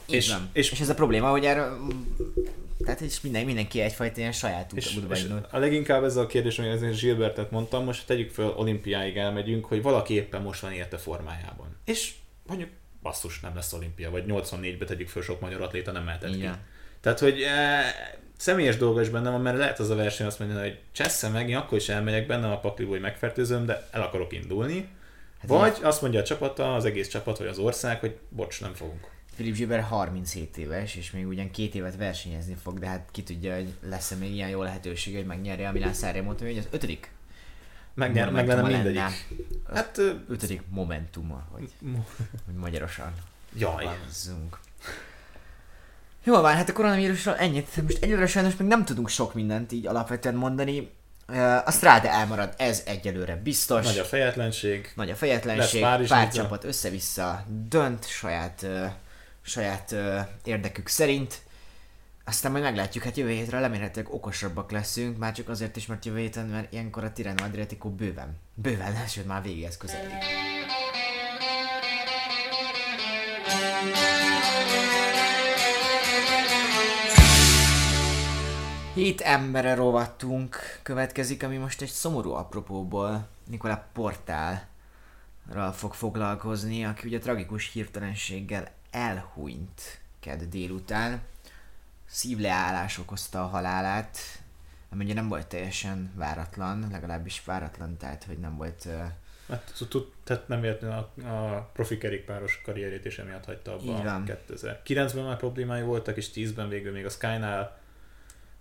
És- van. és- és, és ez a probléma, hogy erről, tehát és minden, mindenki egyfajta ilyen saját És, útba és indul. a leginkább ez a kérdés, hogy ezért Gilbertet mondtam, most tegyük fel olimpiáig elmegyünk, hogy valaki éppen most van érte formájában. És mondjuk basszus, nem lesz olimpia, vagy 84-be tegyük föl, sok magyar atléta nem mehetett ki. Igen. Tehát, hogy e, személyes dolga is bennem van, mert lehet az a verseny azt mondani, hogy csessze meg, én akkor is elmegyek benne a pakliból, hogy megfertőzöm, de el akarok indulni. Hát vagy azt mondja a csapata, az egész csapat, vagy az ország, hogy bocs, nem fogunk. Philip Gilbert 37 éves, és még ugyan két évet versenyezni fog, de hát ki tudja, hogy lesz-e még ilyen jó lehetőség, hogy megnyerje a Milán Sanremo-t, hogy az ötödik Meg, meg lenne mindegyik. lenne. Hát, ötödik momentuma, hogy, hogy magyarosan jaj. fogalmazzunk. Jó van, hát a koronavírusról ennyit. Most egyelőre sajnos még nem tudunk sok mindent így alapvetően mondani. A Strade elmarad, ez egyelőre biztos. Nagy a fejetlenség. Nagy a fejetlenség, Lesz pár Nizza. csapat össze-vissza dönt saját, saját uh, érdekük szerint. Aztán majd meglátjuk, hát jövő hétre remélhetőleg okosabbak leszünk, már csak azért is, mert jövő héten, mert ilyenkor a Tirreno Adriatico bőven, bőven sőt már végéhez közeledik. Hét emberre rovattunk következik, ami most egy szomorú apropóból Nikola Portálral fog foglalkozni, aki ugye tragikus hirtelenséggel elhunyt kedd délután. Szívleállás okozta a halálát, ami ugye nem volt teljesen váratlan, legalábbis váratlan, tehát hogy nem volt Hát, tehát nem véletlenül a, a profi kerékpáros karrierét is emiatt hagyta abba Így van. 2009-ben már problémái voltak, és 10-ben végül még a Sky-nál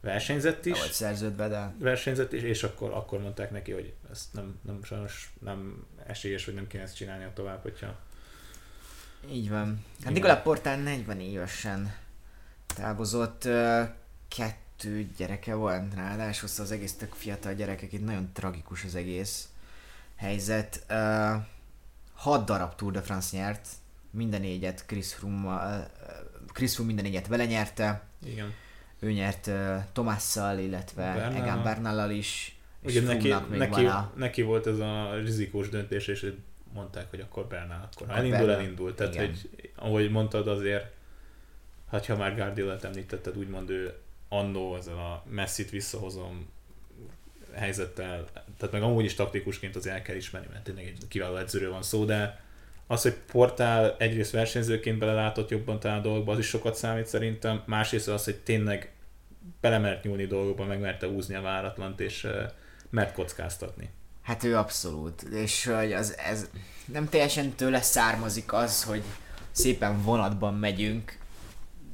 versenyzett is. volt szerződve, de versenyzett is, és akkor, akkor mondták neki, hogy ezt nem, nem sajnos nem esélyes, hogy nem kéne ezt csinálnia tovább, hogyha Így van. Hát Igen. Nikola Portál 40 évesen távozott, kettő gyereke volt, ráadásul szóval az egész tök fiatal gyerekek, itt nagyon tragikus az egész helyzet. Hat darab Tour de France nyert, minden négyet Chris Froome, Chris Froome minden négyet vele nyerte, igen. ő nyert Tomásszal, illetve Bernal. Egan Bernallal is, Ugye neki, neki, neki, volt ez a rizikós döntés, és mondták, hogy akkor Bernál, akkor Akkor elindul, Bernal. elindul. Tehát, Igen. hogy ahogy mondtad azért, hát ha már Guardiolát említetted, úgymond ő annó ezzel a messzit visszahozom helyzettel, tehát meg amúgy is taktikusként azért el kell ismerni, mert tényleg egy kiváló edzőről van szó, de az, hogy Portál egyrészt versenyzőként belelátott jobban talán a dolgokba, az is sokat számít szerintem, másrészt az, hogy tényleg belemert nyúlni dolgokba, meg merte úzni a váratlant, és eh, mert kockáztatni. Hát ő abszolút, és hogy az, ez nem teljesen tőle származik az, hogy szépen vonatban megyünk,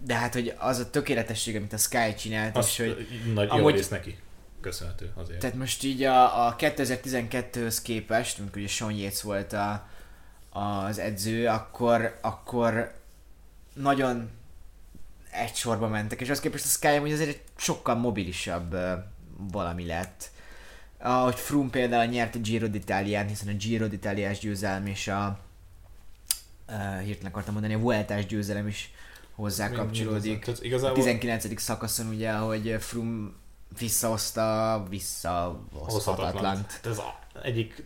de hát, hogy az a tökéletesség, amit a Sky csinált, Azt és hogy nagy jó amúgy- rész neki köszönhető azért. tehát most így a, a 2012-höz képest, amikor ugye Sean Yates volt a, az edző, akkor, akkor nagyon egy sorba mentek, és az képest a Sky hogy azért egy sokkal mobilisabb valami lett. Ahogy Froome például nyert a Giro d'Italián, hiszen a Giro d'Italiás győzelm és a uh, hirtelen akartam mondani, a Vueltás győzelem is hozzá kapcsolódik. tehát A igazából 19. szakaszon ugye, ahogy Froome visszahozta visszahozhatatlant. Ez a, egyik,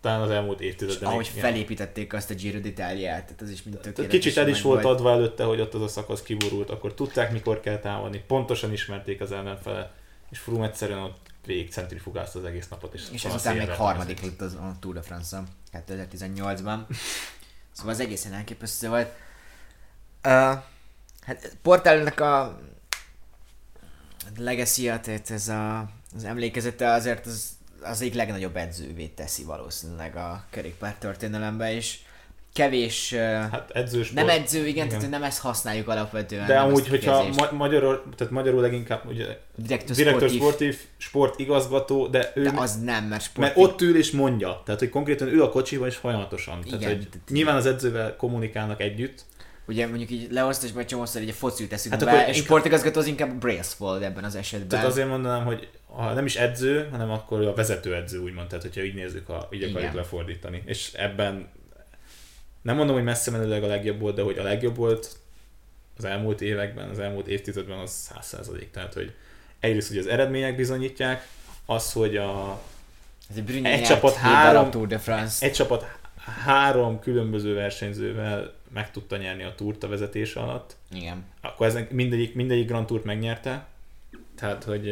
talán az elmúlt évtizedben. Ahogy felépítették azt a Giro d'Italiát, tehát az is mind tökéletes. kicsit el is volt adva előtte, hogy ott az a szakasz kiborult, akkor tudták, mikor kell támadni, pontosan ismerték az ellenfele, és Froome egyszerűen ott végig centrifugázta az egész napot. És, És ezután még harmadik lett az a Tour de France-on 2018-ban. Szóval az egészen elképesztő volt. Uh, hát Portálnak a legacy tehát ez a, az emlékezete azért az, az egyik legnagyobb edzővé teszi valószínűleg a kerékpár történelemben, is. Kevés, Hát edzős nem volt. edző, igen, igen, tehát nem ezt használjuk alapvetően. De amúgy, hogyha ma- magyarul, tehát magyarul leginkább ugye, Direktor direktor sportív. sportív, sportigazgató, de ő De az nem, mert mert sportív. ott ül és mondja, tehát hogy konkrétan ül a kocsiban és folyamatosan. Tehát, Igen, hogy tehát- nyilván az edzővel kommunikálnak együtt, Ugye mondjuk így leosztásban csomószor egy focit teszünk Hát be, és sportigazgató az inkább Brailsford ebben az esetben. Tehát azért mondanám, hogy ha nem is edző, hanem akkor a vezető edző, úgymond, tehát hogyha így nézzük, ha így akarjuk lefordítani. És ebben nem mondom, hogy messze menőleg a legjobb volt, de hogy a legjobb volt az elmúlt években, az elmúlt évtizedben az 100%. Tehát, hogy egyrészt ugye az eredmények bizonyítják, az, hogy a, Ez egy, Egy csapat három- Tour de France. egy csapat három különböző versenyzővel meg tudta nyerni a túrt a vezetése alatt, Igen. akkor ezek mindegyik, mindegyik Grand Tourt megnyerte. Tehát, hogy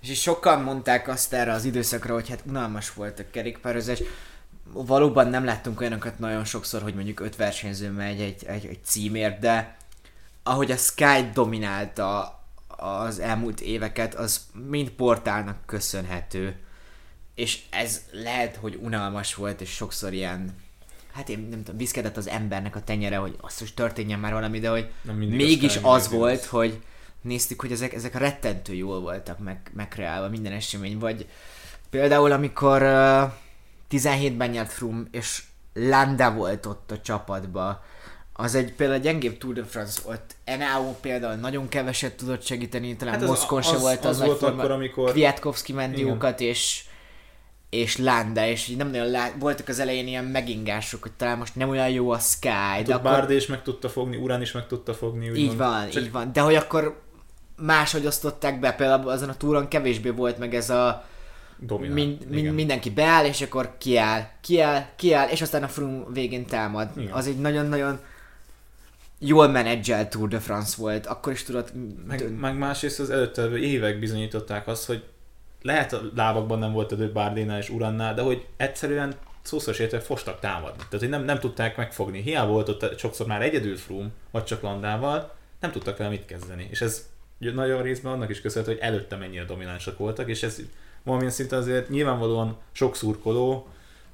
És sokan mondták azt erre az időszakra, hogy hát unalmas volt a kerékpározás. Valóban nem láttunk olyanokat nagyon sokszor, hogy mondjuk öt versenyző megy egy, egy, egy címért, de ahogy a Sky dominálta az elmúlt éveket, az mind portálnak köszönhető. És ez lehet, hogy unalmas volt, és sokszor ilyen hát én nem tudom, viszkedett az embernek a tenyere, hogy azt most történjen már valami, de hogy Nem mégis az mindig volt, az. hogy néztük, hogy ezek, ezek rettentő jól voltak meg, megkreálva minden esemény, vagy például amikor uh, 17-ben nyert Froome, és Landa volt ott a csapatba, az egy például gyengébb Tour de France ott. Enao például nagyon keveset tudott segíteni, talán Hát hát az- Moszkon se az- volt az, az nagy volt forma. akkor, amikor- Kwiatkowski jókat, és és Landa, és így nem nagyon lát, voltak az elején ilyen megingások, hogy talán most nem olyan jó a Sky, de de akkor Bárd is meg tudta fogni, Urán is meg tudta fogni. így úgymond. van, Csak így van. De hogy akkor máshogy osztották be, például azon a túron kevésbé volt meg ez a Dominál. mind, mind, mindenki beáll, és akkor kiáll, kiáll, kiáll, és aztán a Froome végén támad. Igen. Az egy nagyon-nagyon jól menedzselt Tour de France volt, akkor is tudott... Meg, meg másrészt az előtte évek bizonyították azt, hogy lehet a lábakban nem volt idő Bárdénál és Urannál, de hogy egyszerűen szószor érte fostak támadni. Tehát, hogy nem, nem tudták megfogni. Hiába volt ott sokszor már egyedül Froome, vagy csak Landával, nem tudtak vele mit kezdeni. És ez nagyon részben annak is köszönhető, hogy előtte mennyire dominánsak voltak, és ez valamilyen szinten azért nyilvánvalóan sok szurkoló,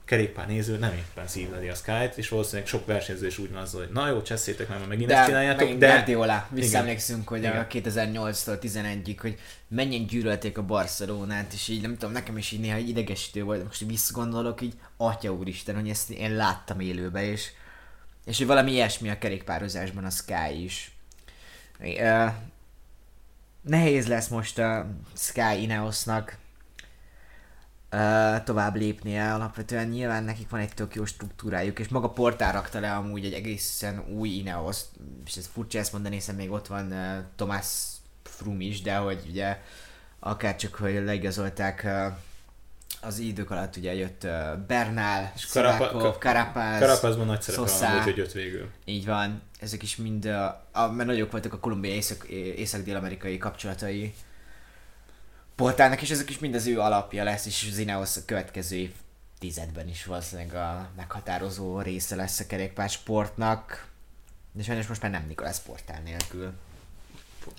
kerékpár néző nem éppen szívleli a Sky-t, és valószínűleg sok versenyző is úgy van azzal, hogy na jó, cseszétek mert megint ezt De csináljátok, megint de Guardiola, visszaemlékszünk, hogy Igen. a 2008-tól 11-ig, hogy mennyien gyűlölték a Barcelonát, és így nem tudom, nekem is így néha idegesítő volt, most így visszagondolok, így atya úristen, hogy ezt én láttam élőbe, és, és hogy valami ilyesmi a kerékpározásban a Sky is. Ö, nehéz lesz most a Sky Ineosnak uh, tovább lépnie. Alapvetően nyilván nekik van egy tök jó struktúrájuk, és maga Portál rakta le amúgy egy egészen új Ineos, és ez furcsa ezt mondani, hiszen még ott van uh, Thomas Froome is, de hogy ugye akár csak, hogy leigazolták uh, az idők alatt ugye jött uh, Bernal, És Karapa- Szivákov, Ka- Carapaz, Karapazban nagy szerepe volt, hogy jött végül. így van, ezek is mind, uh, a, mert nagyok voltak a kolumbiai észak, észak-dél-amerikai kapcsolatai Portálnak, és ezek is mind az ő alapja lesz, és az Ineos a következő év tizedben is valószínűleg a meghatározó része lesz a kerékpársportnak. De sajnos most már nem Nikolász Portál nélkül.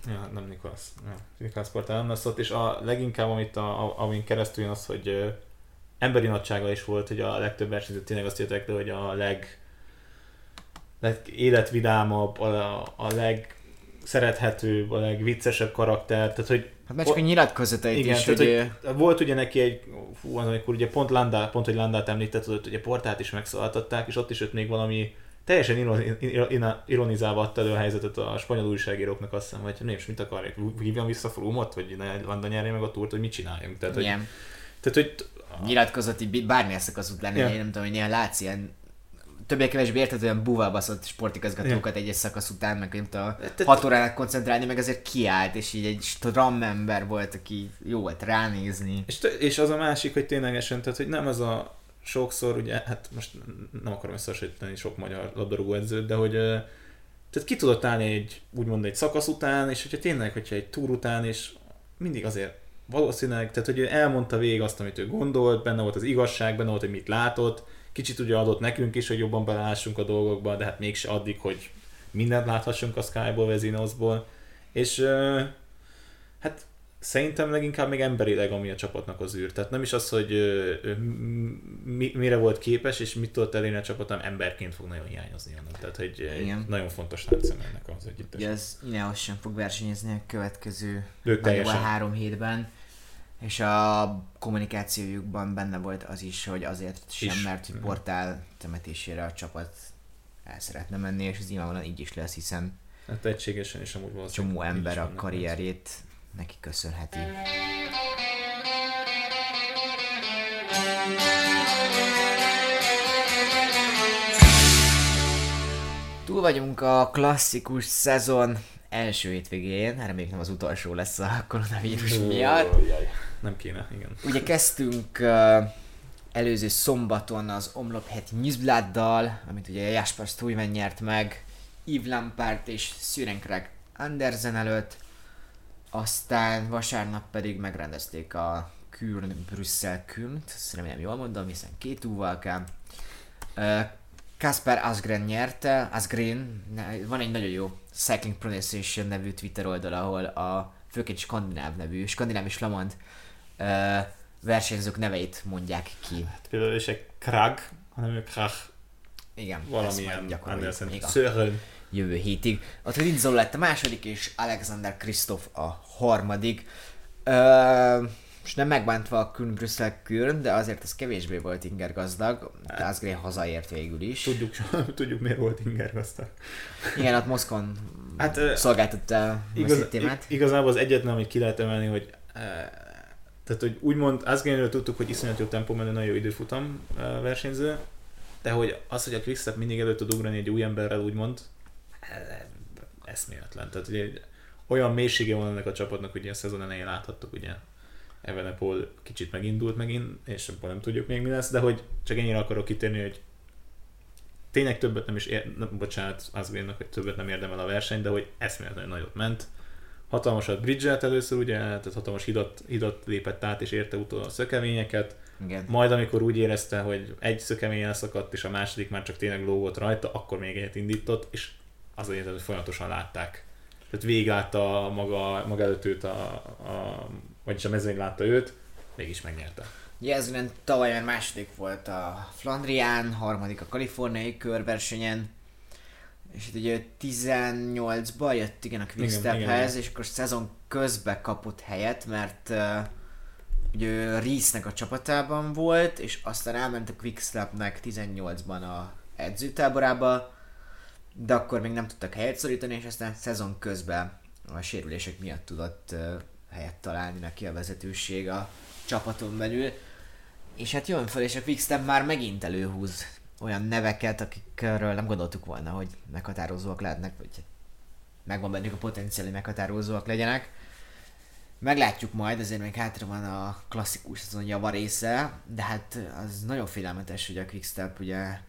Ja, nem Nikolász. Ja, Nikolász Portál nem lesz ott, és a leginkább, amit a, a, amin keresztül jön az, hogy ö, emberi nagysága is volt, hogy a legtöbb versenyző tényleg azt le, hogy a leg, leg életvidámabb, a, a leg szerethetőbb, a legviccesebb karakter, tehát hogy Hát már csak a nyilatkozatait igen, is, tehát, hogy, hogy, volt ugye neki egy, fú, az, amikor ugye pont, Landá, pont hogy Landát említett, hogy ugye Portát is megszólaltatták, és ott is ott még valami teljesen ironi- iro- ironizálva adta elő a helyzetet a spanyol újságíróknak azt hiszem, hogy nem is mit akarják, hívjam vissza Frumot, vagy Landa nyerje meg a túrt, hogy mit csináljunk. Tehát, hogy, tehát, hogy nyilatkozati, bármilyen szakasz után, Ja. én nem tudom, hogy néha látsz ilyen többé-kevésbé értetően búval baszott sportigazgatókat egyes szakasz után, meg nem tudom, Tehát- hat órának koncentrálni, meg azért kiállt, és így egy stram ember volt, aki jó volt ránézni. És, és az a másik, hogy ténylegesen, tehát hogy nem az a sokszor, ugye, hát most nem akarom összehasonlítani sok magyar labdarúgó edzőt, de hogy tehát ki tudott állni egy, úgymond egy szakasz után, és hogyha tényleg, hogyha egy túr után, és mindig azért valószínűleg, tehát hogy ő elmondta végig azt, amit ő gondolt, benne volt az igazság, benne volt, hogy mit látott, kicsit ugye adott nekünk is, hogy jobban belelássunk a dolgokba, de hát mégse addig, hogy mindent láthassunk a Skyból, Vezinosból, és hát szerintem leginkább még emberileg, ami a csapatnak az űr. Tehát nem is az, hogy mi, mire volt képes, és mit tudott elérni a csapat, hanem emberként fog nagyon hiányozni annak. Tehát, hogy Igen. nagyon fontos láncszem ennek az együttes. Ugye az Ineos sem fog versenyezni a következő Ők teljesen. három hétben, és a kommunikációjukban benne volt az is, hogy azért sem, Is. mert hogy portál temetésére a csapat el szeretne menni, és ez nyilvánvalóan így is lesz, hiszen Hát egységesen is amúgy valószínűleg. csomó ember a karrierjét neki köszönheti. Túl vagyunk a klasszikus szezon első hétvégén, reméljük nem az utolsó lesz a koronavírus miatt. Nem kéne, igen. Ugye kezdtünk uh, előző szombaton az Omlop heti Newsbladdal, amit ugye Jasper Stuyven nyert meg, Yves Lampard és Søren Krag Andersen előtt, aztán vasárnap pedig megrendezték a Kürn Brüsszel Kürnt, remélem jól mondom, hiszen két úval kell. Uh, Kasper Asgren nyerte, Asgren, van egy nagyon jó Cycling Pronunciation nevű Twitter oldal, ahol a főként skandináv nevű, skandináv és lamond uh, versenyzők neveit mondják ki. Hát például is egy Krag, hanem ő Krag, Igen, valamilyen Andersen. Sören. jövő hétig. A Trinzol lett a második, és Alexander Kristoff a harmadik. Ö, és nem megbántva a Kürn Brüsszel Kürn, de azért ez kevésbé volt inger gazdag. De Asgreen hazaért végül is. Tudjuk, tudjuk miért volt Inger gazdag. Igen, ott Moszkon Hát, szolgáltatta a Igaz, témát. ig- igazából az egyetlen, amit ki lehet emelni, hogy eh, tehát, hogy úgymond Asgrenről tudtuk, hogy iszonyat jó tempómenő, nagyon jó időfutam versenyző, de hogy az, hogy a Quickstep mindig elő tud ugrani egy új emberrel, úgymond, eh, eszméletlen. Tehát ugye olyan mélysége van ennek a csapatnak, ugye a szezon elején láthattuk, ugye Evenepol kicsit megindult megint, és abban nem tudjuk még mi lesz, de hogy csak ennyire akarok kitérni, hogy tényleg többet nem is ér, nem, bocsánat, Asgrennek, hogy többet nem érdemel a verseny, de hogy eszméletlenül nagyot ment. Hatalmasat bridge először, ugye, tehát hatalmas hidat, hidat lépett át, és érte utol a szökevényeket. Igen. Majd amikor úgy érezte, hogy egy szökemény elszakadt, és a második már csak tényleg lógott rajta, akkor még egyet indított, és az lényeg, hogy folyamatosan látták. Tehát végiglátta a maga, maga előtt őt, a, a, vagyis a mezőny látta őt, mégis megnyerte. Asgreen tavaly már második volt a Flandrián, harmadik a kaliforniai körversenyen, és itt ugye 18-ba jött igen a Quickstephez, és akkor szezon közben kapott helyet, mert uh, ugye Reese-nek a csapatában volt, és aztán elment a Quickstepnek 18-ban a edzőtáborába, de akkor még nem tudtak helyet szorítani, és aztán szezon közben a sérülések miatt tudott uh, helyet találni neki a vezetőség a csapaton belül. És hát jön fel, és a Quickstep már megint előhúz olyan neveket, akikről nem gondoltuk volna, hogy meghatározóak lehetnek, vagy hát megvan bennük a potenciál, hogy meghatározóak legyenek. Meglátjuk majd, ezért még hátra van a klasszikus szezon java része, de hát az nagyon félelmetes, hogy a Quickstep ugye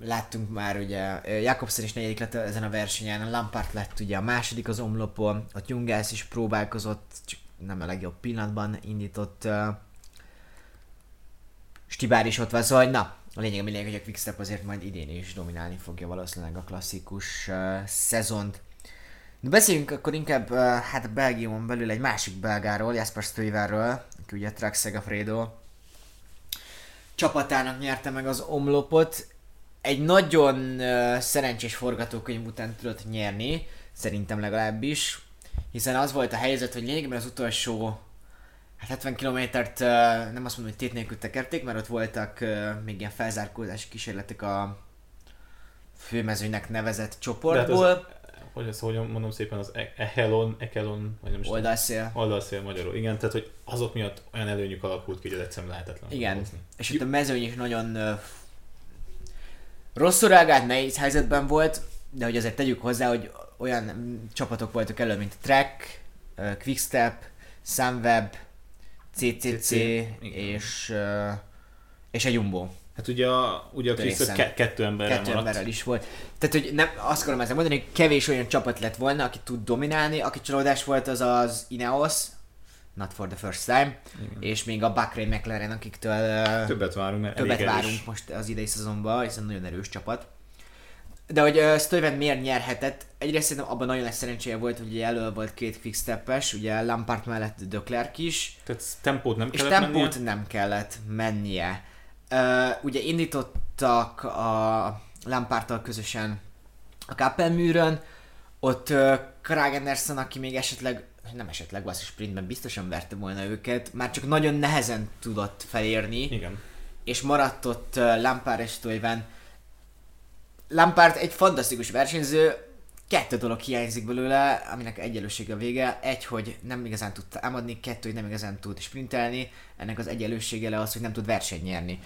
láttunk már ugye, Jakobsen is negyedik lett ezen a versenyen, Lampard lett ugye a második az omlopon, ott Jungász is próbálkozott, csak nem a legjobb pillanatban indított uh, Stibár is ott van, szóval na, a lényeg, a lényeg, hogy a Quickstep azért majd idén is dominálni fogja valószínűleg a klasszikus uh, szezont. De beszéljünk akkor inkább uh, hát a Belgiumon belül egy másik belgáról, Jasper Stuyverről, aki ugye Track Segafredo csapatának nyerte meg az omlopot. Egy nagyon uh, szerencsés forgatókönyv után tudott nyerni, szerintem legalábbis, hiszen az volt a helyzet, hogy lényegében az utolsó hát 70 kilométert uh, nem azt mondom, hogy tét nélkül tekerték, mert ott voltak uh, még ilyen felzárkózási kísérletek a főmezőnynek nevezett hát csoportból. az, hogy ezt hogyan mondom szépen, az E- Ehelon, Ekelon, vagy nem is. Oldalszél. Oldalszél magyarul. Igen, tehát hogy azok miatt olyan előnyük alakult ki, hogy egyszerűen lehetetlen. Igen. hozni. És itt a mezőny is nagyon rosszul reagált, nehéz helyzetben volt, de hogy azért tegyük hozzá, hogy olyan csapatok voltak elő, mint ö, Quickstep, Sunweb, CCC CC, és, és egy Jumbo. Hát ugye a, ugye a Részen. ke- kettő emberrel Kettő maradt. emberrel is volt. Tehát, hogy nem, azt akarom ezzel mondani, hogy kevés olyan csapat lett volna, aki tud dominálni, aki csalódás volt, az az Ineos, not for the first time, Igen. és még a Bahrain McLaren, akiktől Többet várunk, mert többet elég erős. várunk most az idei szezonban, hiszen nagyon erős csapat. De hogy uh, Stuyven miért nyerhetett? Egyrészt szerintem abban nagyon nagy szerencséje volt, hogy elő volt két quicksteppes, ugye Lampard mellett De Klerk is, Tehát tempót nem és kellett tempót mennie? nem kellett mennie. Uh, ugye indítottak a Lampártal közösen a Kappelműrön, ott uh, Krag Anderson, aki még esetleg, nem esetleg, az sprintben biztosan verte volna őket, már csak nagyon nehezen tudott felérni, Igen. és maradt ott Lampard és Toiven. Lampard egy fantasztikus versenyző, kettő dolog hiányzik belőle, aminek egyenlőség a vége. Egy, hogy nem igazán tud támadni, kettő, hogy nem igazán tud sprintelni. Ennek az egyenlősége le az, hogy nem tud versenyt nyerni.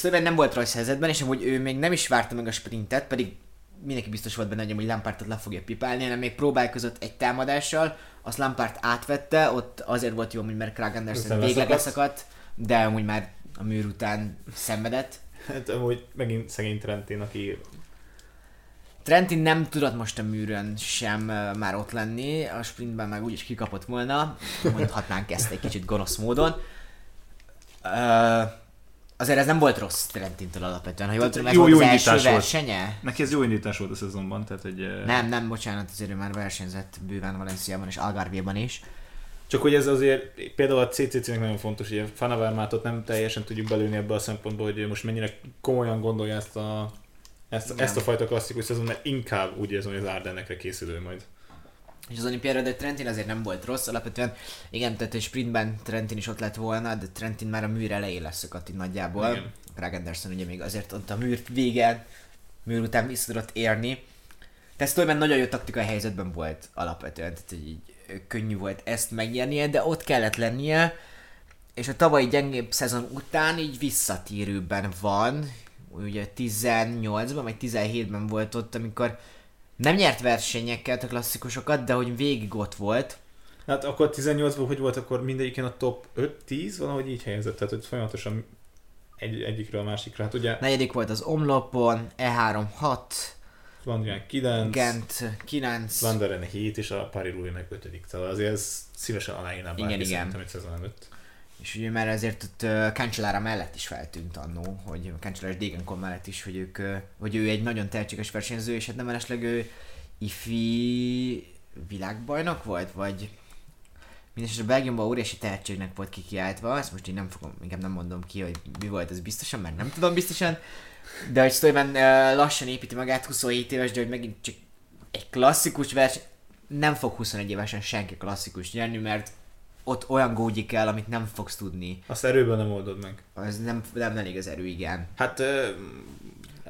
Toiven nem volt rajz helyzetben, és amúgy ő még nem is várta meg a sprintet, pedig mindenki biztos volt benne, hogy amúgy Lampardot le fogja pipálni, hanem még próbálkozott egy támadással, azt Lampard átvette, ott azért volt jó, mert Krag Anderson végleg leszakadt. leszakadt, de amúgy már a műr után szenvedett. Hát amúgy megint szegény Trentin, aki Trentin nem tudott most a műrön sem uh, már ott lenni, a sprintben meg úgyis kikapott volna, mondhatnánk ezt egy kicsit gonosz módon. Uh, azért ez nem volt rossz Trentintől alapvetően, ha jól tudom, ez jó- volt jó az első indítás volt. versenye? Neki ez jó indítás volt a szezonban, tehát hogy... eh, Nem, nem, bocsánat, azért ő már versenyzett bőven Valenciában és Algarve-ban is. Csak hogy ez azért például a CCC-nek nagyon fontos, hogy a Fanavermátot nem teljesen tudjuk belőni ebbe a szempontból, hogy most mennyire komolyan gondolja ezt a, ezt, ezt a fajta klasszikus szezon, mert inkább úgy érzem, hogy az Ardennekre készülő majd. És az olimpiára, de Trentin azért nem volt rossz, alapvetően igen, tehát egy sprintben Trentin is ott lett volna, de Trentin már a műr elején leszakadt így nagyjából. Igen. Greg Anderson ugye még azért ott a műr vége, műr után vissza tudott érni. Tehát Stoyman nagyon jó taktikai helyzetben volt alapvetően, tehát hogy így könnyű volt ezt megnyernie, de ott kellett lennie, és a tavalyi gyengébb szezon után így visszatérőben van, ugye 18-ban vagy 17-ben volt ott, amikor nem nyert versenyeket, a klasszikusokat, de hogy végig ott volt. Hát akkor 18-ban hogy volt, akkor mindegyiken a top 5-10, valahogy így helyezett, tehát hogy folyamatosan egy, egyikről a másikra. Hát ugye Negyedik volt az omlopon, E3 6, Flandrián 9, Gent 9, Vanderen 7 és a Louis meg 5 Szóval azért ez szívesen aláírná bárki Igen, igen. szerintem egy szezon előtt. És ugye már ezért ott uh, Cancellara mellett is feltűnt annó, hogy Cancellara és Degenkon mellett is, hogy, ők, hogy ő egy nagyon tehetséges versenyző, és hát nem mellesleg ő ifi világbajnok volt, vagy Mindenesetre Belgiumban óriási tehetségnek volt kikiáltva, ezt most én nem fogom, inkább nem mondom ki, hogy mi volt ez biztosan, mert nem tudom biztosan, de hogy Stoyman lassan építi magát, 27 éves, de hogy megint csak egy klasszikus verseny, nem fog 21 évesen senki klasszikus nyerni, mert ott olyan gógyi kell, amit nem fogsz tudni. Azt erőből nem oldod meg. Az nem, nem elég az erő, igen. Hát uh,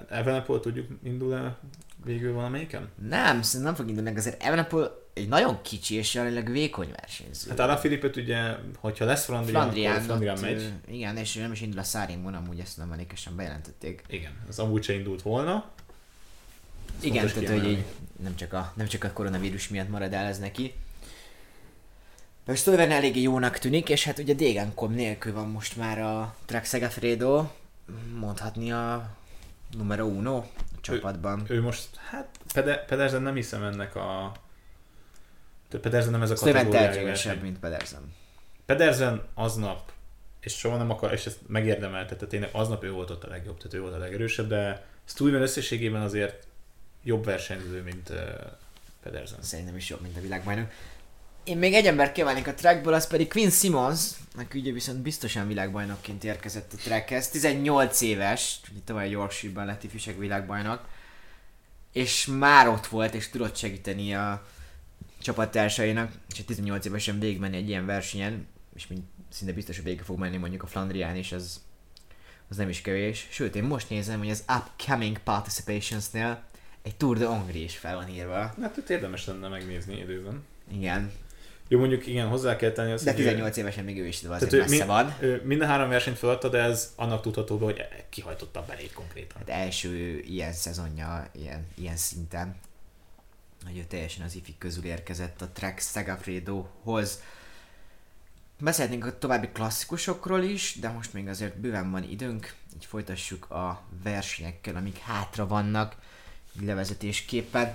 Evenepoel tudjuk indul el végül valamelyiken? Nem, szerintem nem fog indulni, azért Evenepoel egy nagyon kicsi és jelenleg vékony versenyző. Hát Ala Filipet ugye, hogyha lesz Flandrián, Flandrián, akkor Flandrián ott, megy. igen, és ő nem is indul a Szárimon, amúgy ezt nem elékesen bejelentették. Igen, az amúgy se indult volna. Igen, fontos tehát hogy így nem csak, a, nem csak a koronavírus miatt marad el ez neki. Stuyven eléggé jónak tűnik, és hát ugye Degenkom nélkül van most már a Trek Segafredo, mondhatni a numero uno csapatban. Ő most, hát Pede- Pedersen nem hiszem ennek a... Pedersen nem ez a kategóriája tehetségesebb, mint Pedersen. Pedersen aznap, és soha nem akar, és ezt megérdemelte, tehát tényleg aznap ő volt ott a legjobb, tehát ő volt a legerősebb, de Stuyven összességében azért jobb versenyző, mint uh, Pedersen. Szerintem is jobb, mint a világbajnok. Én még egy ember kiemelnék a trackből, az pedig Quinn Simmons, aki ugye viszont biztosan világbajnokként érkezett a trackhez. 18 éves, ugye tavaly a Yorkshire-ban lett ifjúság világbajnok, és már ott volt, és tudott segíteni a csapattársainak, és a 18 évesen végigmenni egy ilyen versenyen, és mint szinte biztos, hogy végig fog menni mondjuk a Flandrián is, az, az nem is kevés. Sőt, én most nézem, hogy az upcoming participationsnél egy Tour de Hongrie is fel van írva. Hát őt érdemes lenne megnézni időben. Igen. Jó, mondjuk igen, hozzá kell tenni azt, De hogy ő- 18 évesen még ő is, azért tehát ő messze mi- van. ő minden három versenyt feladta, de ez annak tudható be, hogy kihajtotta belét konkrétan. Hát első ilyen szezonja, ilyen, ilyen szinten, hogy ő teljesen az ifik közül érkezett a Trek Segafredohoz. Beszélhetnénk a további klasszikusokról is, de most még azért bőven van időnk, így folytassuk a versenyekkel, amik hátra vannak, levezetésképpen.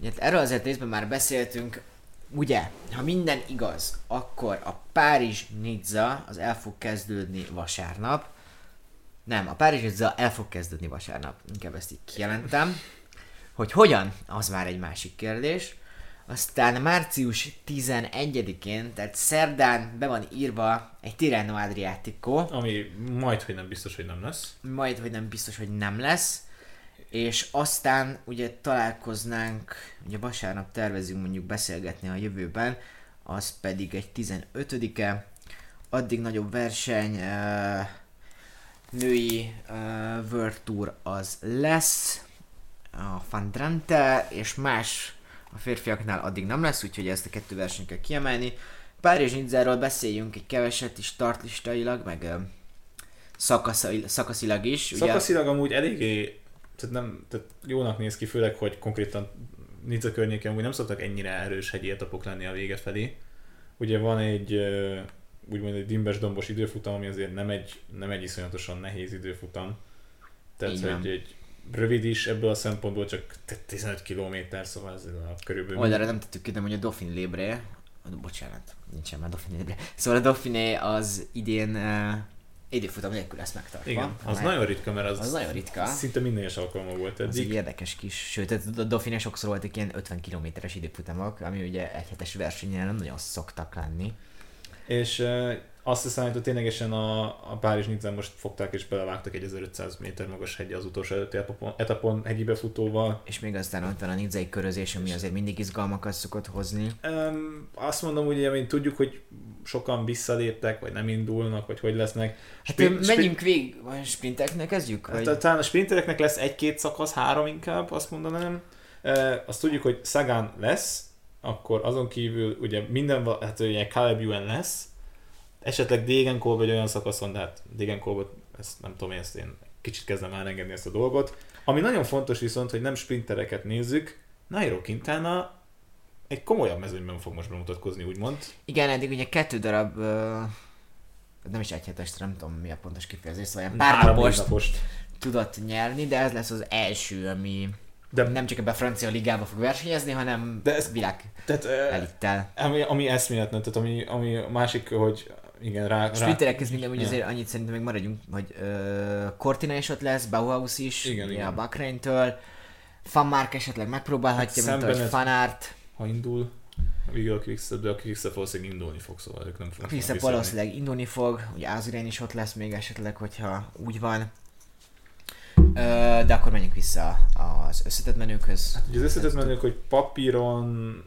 Ugye, hát erről azért részben már beszéltünk, ugye, ha minden igaz, akkor a Párizs-Nizza az el fog kezdődni vasárnap, nem, a Párizs Nizza el fog kezdődni vasárnap. Inkább ezt így kijelentem. Hogy hogyan, az már egy másik kérdés. Aztán március 11-én, tehát szerdán be van írva egy Tirreno Adriatico, Ami majd, hogy nem biztos, hogy nem lesz. majd, hogy nem biztos, hogy nem lesz. És aztán ugye találkoznánk, ugye vasárnap tervezünk mondjuk beszélgetni a jövőben, az pedig egy 15-e, addig nagyobb verseny, női World Tour az lesz, a Fandrante, és más a férfiaknál addig nem lesz, úgyhogy ezt a kettő versenyt kell kiemelni. Párizs Nizzáról beszéljünk egy keveset is tartlistailag, meg szakaszilag is. Ugye, Szakaszilag amúgy eléggé, tehát, nem, tehát jónak néz ki, főleg, hogy konkrétan Nizza környéken amúgy nem szoktak ennyire erős hegyi etapok lenni a vége felé. Ugye van egy úgymond egy dimbes dombos időfutam, ami azért nem egy, nem egy iszonyatosan nehéz időfutam. Tehát, van. hogy egy rövid is ebből a szempontból csak 15 km, szóval ez a körülbelül Oldalra nem tettük ki, de hogy a Dauphin oh, bocsánat, nincsen már Dauphin Lébré. Szóval a Dauphiné az idén időfutam nélkül lesz megtartva. Igen, az nagyon ritka, mert az, az nagyon ritka. szinte minden egyes alkalommal volt Az egy eddig. érdekes kis, sőt, a Dauphiné sokszor voltak ilyen 50 kilométeres időfutamok, ami ugye egy hetes versenyen nem nagyon szoktak lenni. És azt hiszem, hogy ténylegesen a, a Párizs Nizzán most fogták és belevágtak egy 1500 méter magas hegy az utolsó előtti etapon, etapon hegyi befutóval. És még aztán ott van a nidzai körözés, ami azért mindig izgalmakat szokott hozni. Um, azt mondom, hogy amit tudjuk, hogy sokan visszaléptek, vagy nem indulnak, vagy hogy lesznek. Hát Sprin- menjünk végig, vagy sprinteknek kezdjük? Hát, Vagy... talán a sprintereknek lesz egy-két szakasz, három inkább, azt mondanám. E, azt tudjuk, hogy Sagan lesz, akkor azon kívül ugye minden, hát ugye Caleb Ewan lesz, esetleg Degenkolb egy olyan szakaszon, de hát Degenkolbot, ezt nem tudom, én ezt én kicsit kezdem elengedni ezt a dolgot. Ami nagyon fontos viszont, hogy nem sprintereket nézzük, Nairo Quintana egy komolyabb mezőnyben fog most bemutatkozni, úgymond. Igen, eddig ugye kettő darab, nem is egy hetes, nem tudom mi a pontos kifejezés, szóval pár napost. tudott nyerni, de ez lesz az első, ami De- nem csak ebbe a francia ligába fog versenyezni, hanem De ez- világ Tehát, elittel. ami, ami eszméletlen, tehát ami, ami a másik, hogy igen, rá, Sprinterek közben úgy Ja. azért annyit szerintem még maradjunk, hogy uh, Cortina is ott lesz, Bauhaus is, Igen, igen. a Bahrein-től, Van Mark esetleg megpróbálhatja, Hát mint ahogy Aert, ha indul, végül a Quickstep, de a Quickstep valószínűleg indulni fog, szóval ők nem fognak Krisztep visszajönni. valószínűleg indulni fog, ugye Azirén is ott lesz még esetleg, hogyha úgy van. De akkor menjünk vissza az összetett menőkhöz. Ugye az összetett menők, hogy papíron,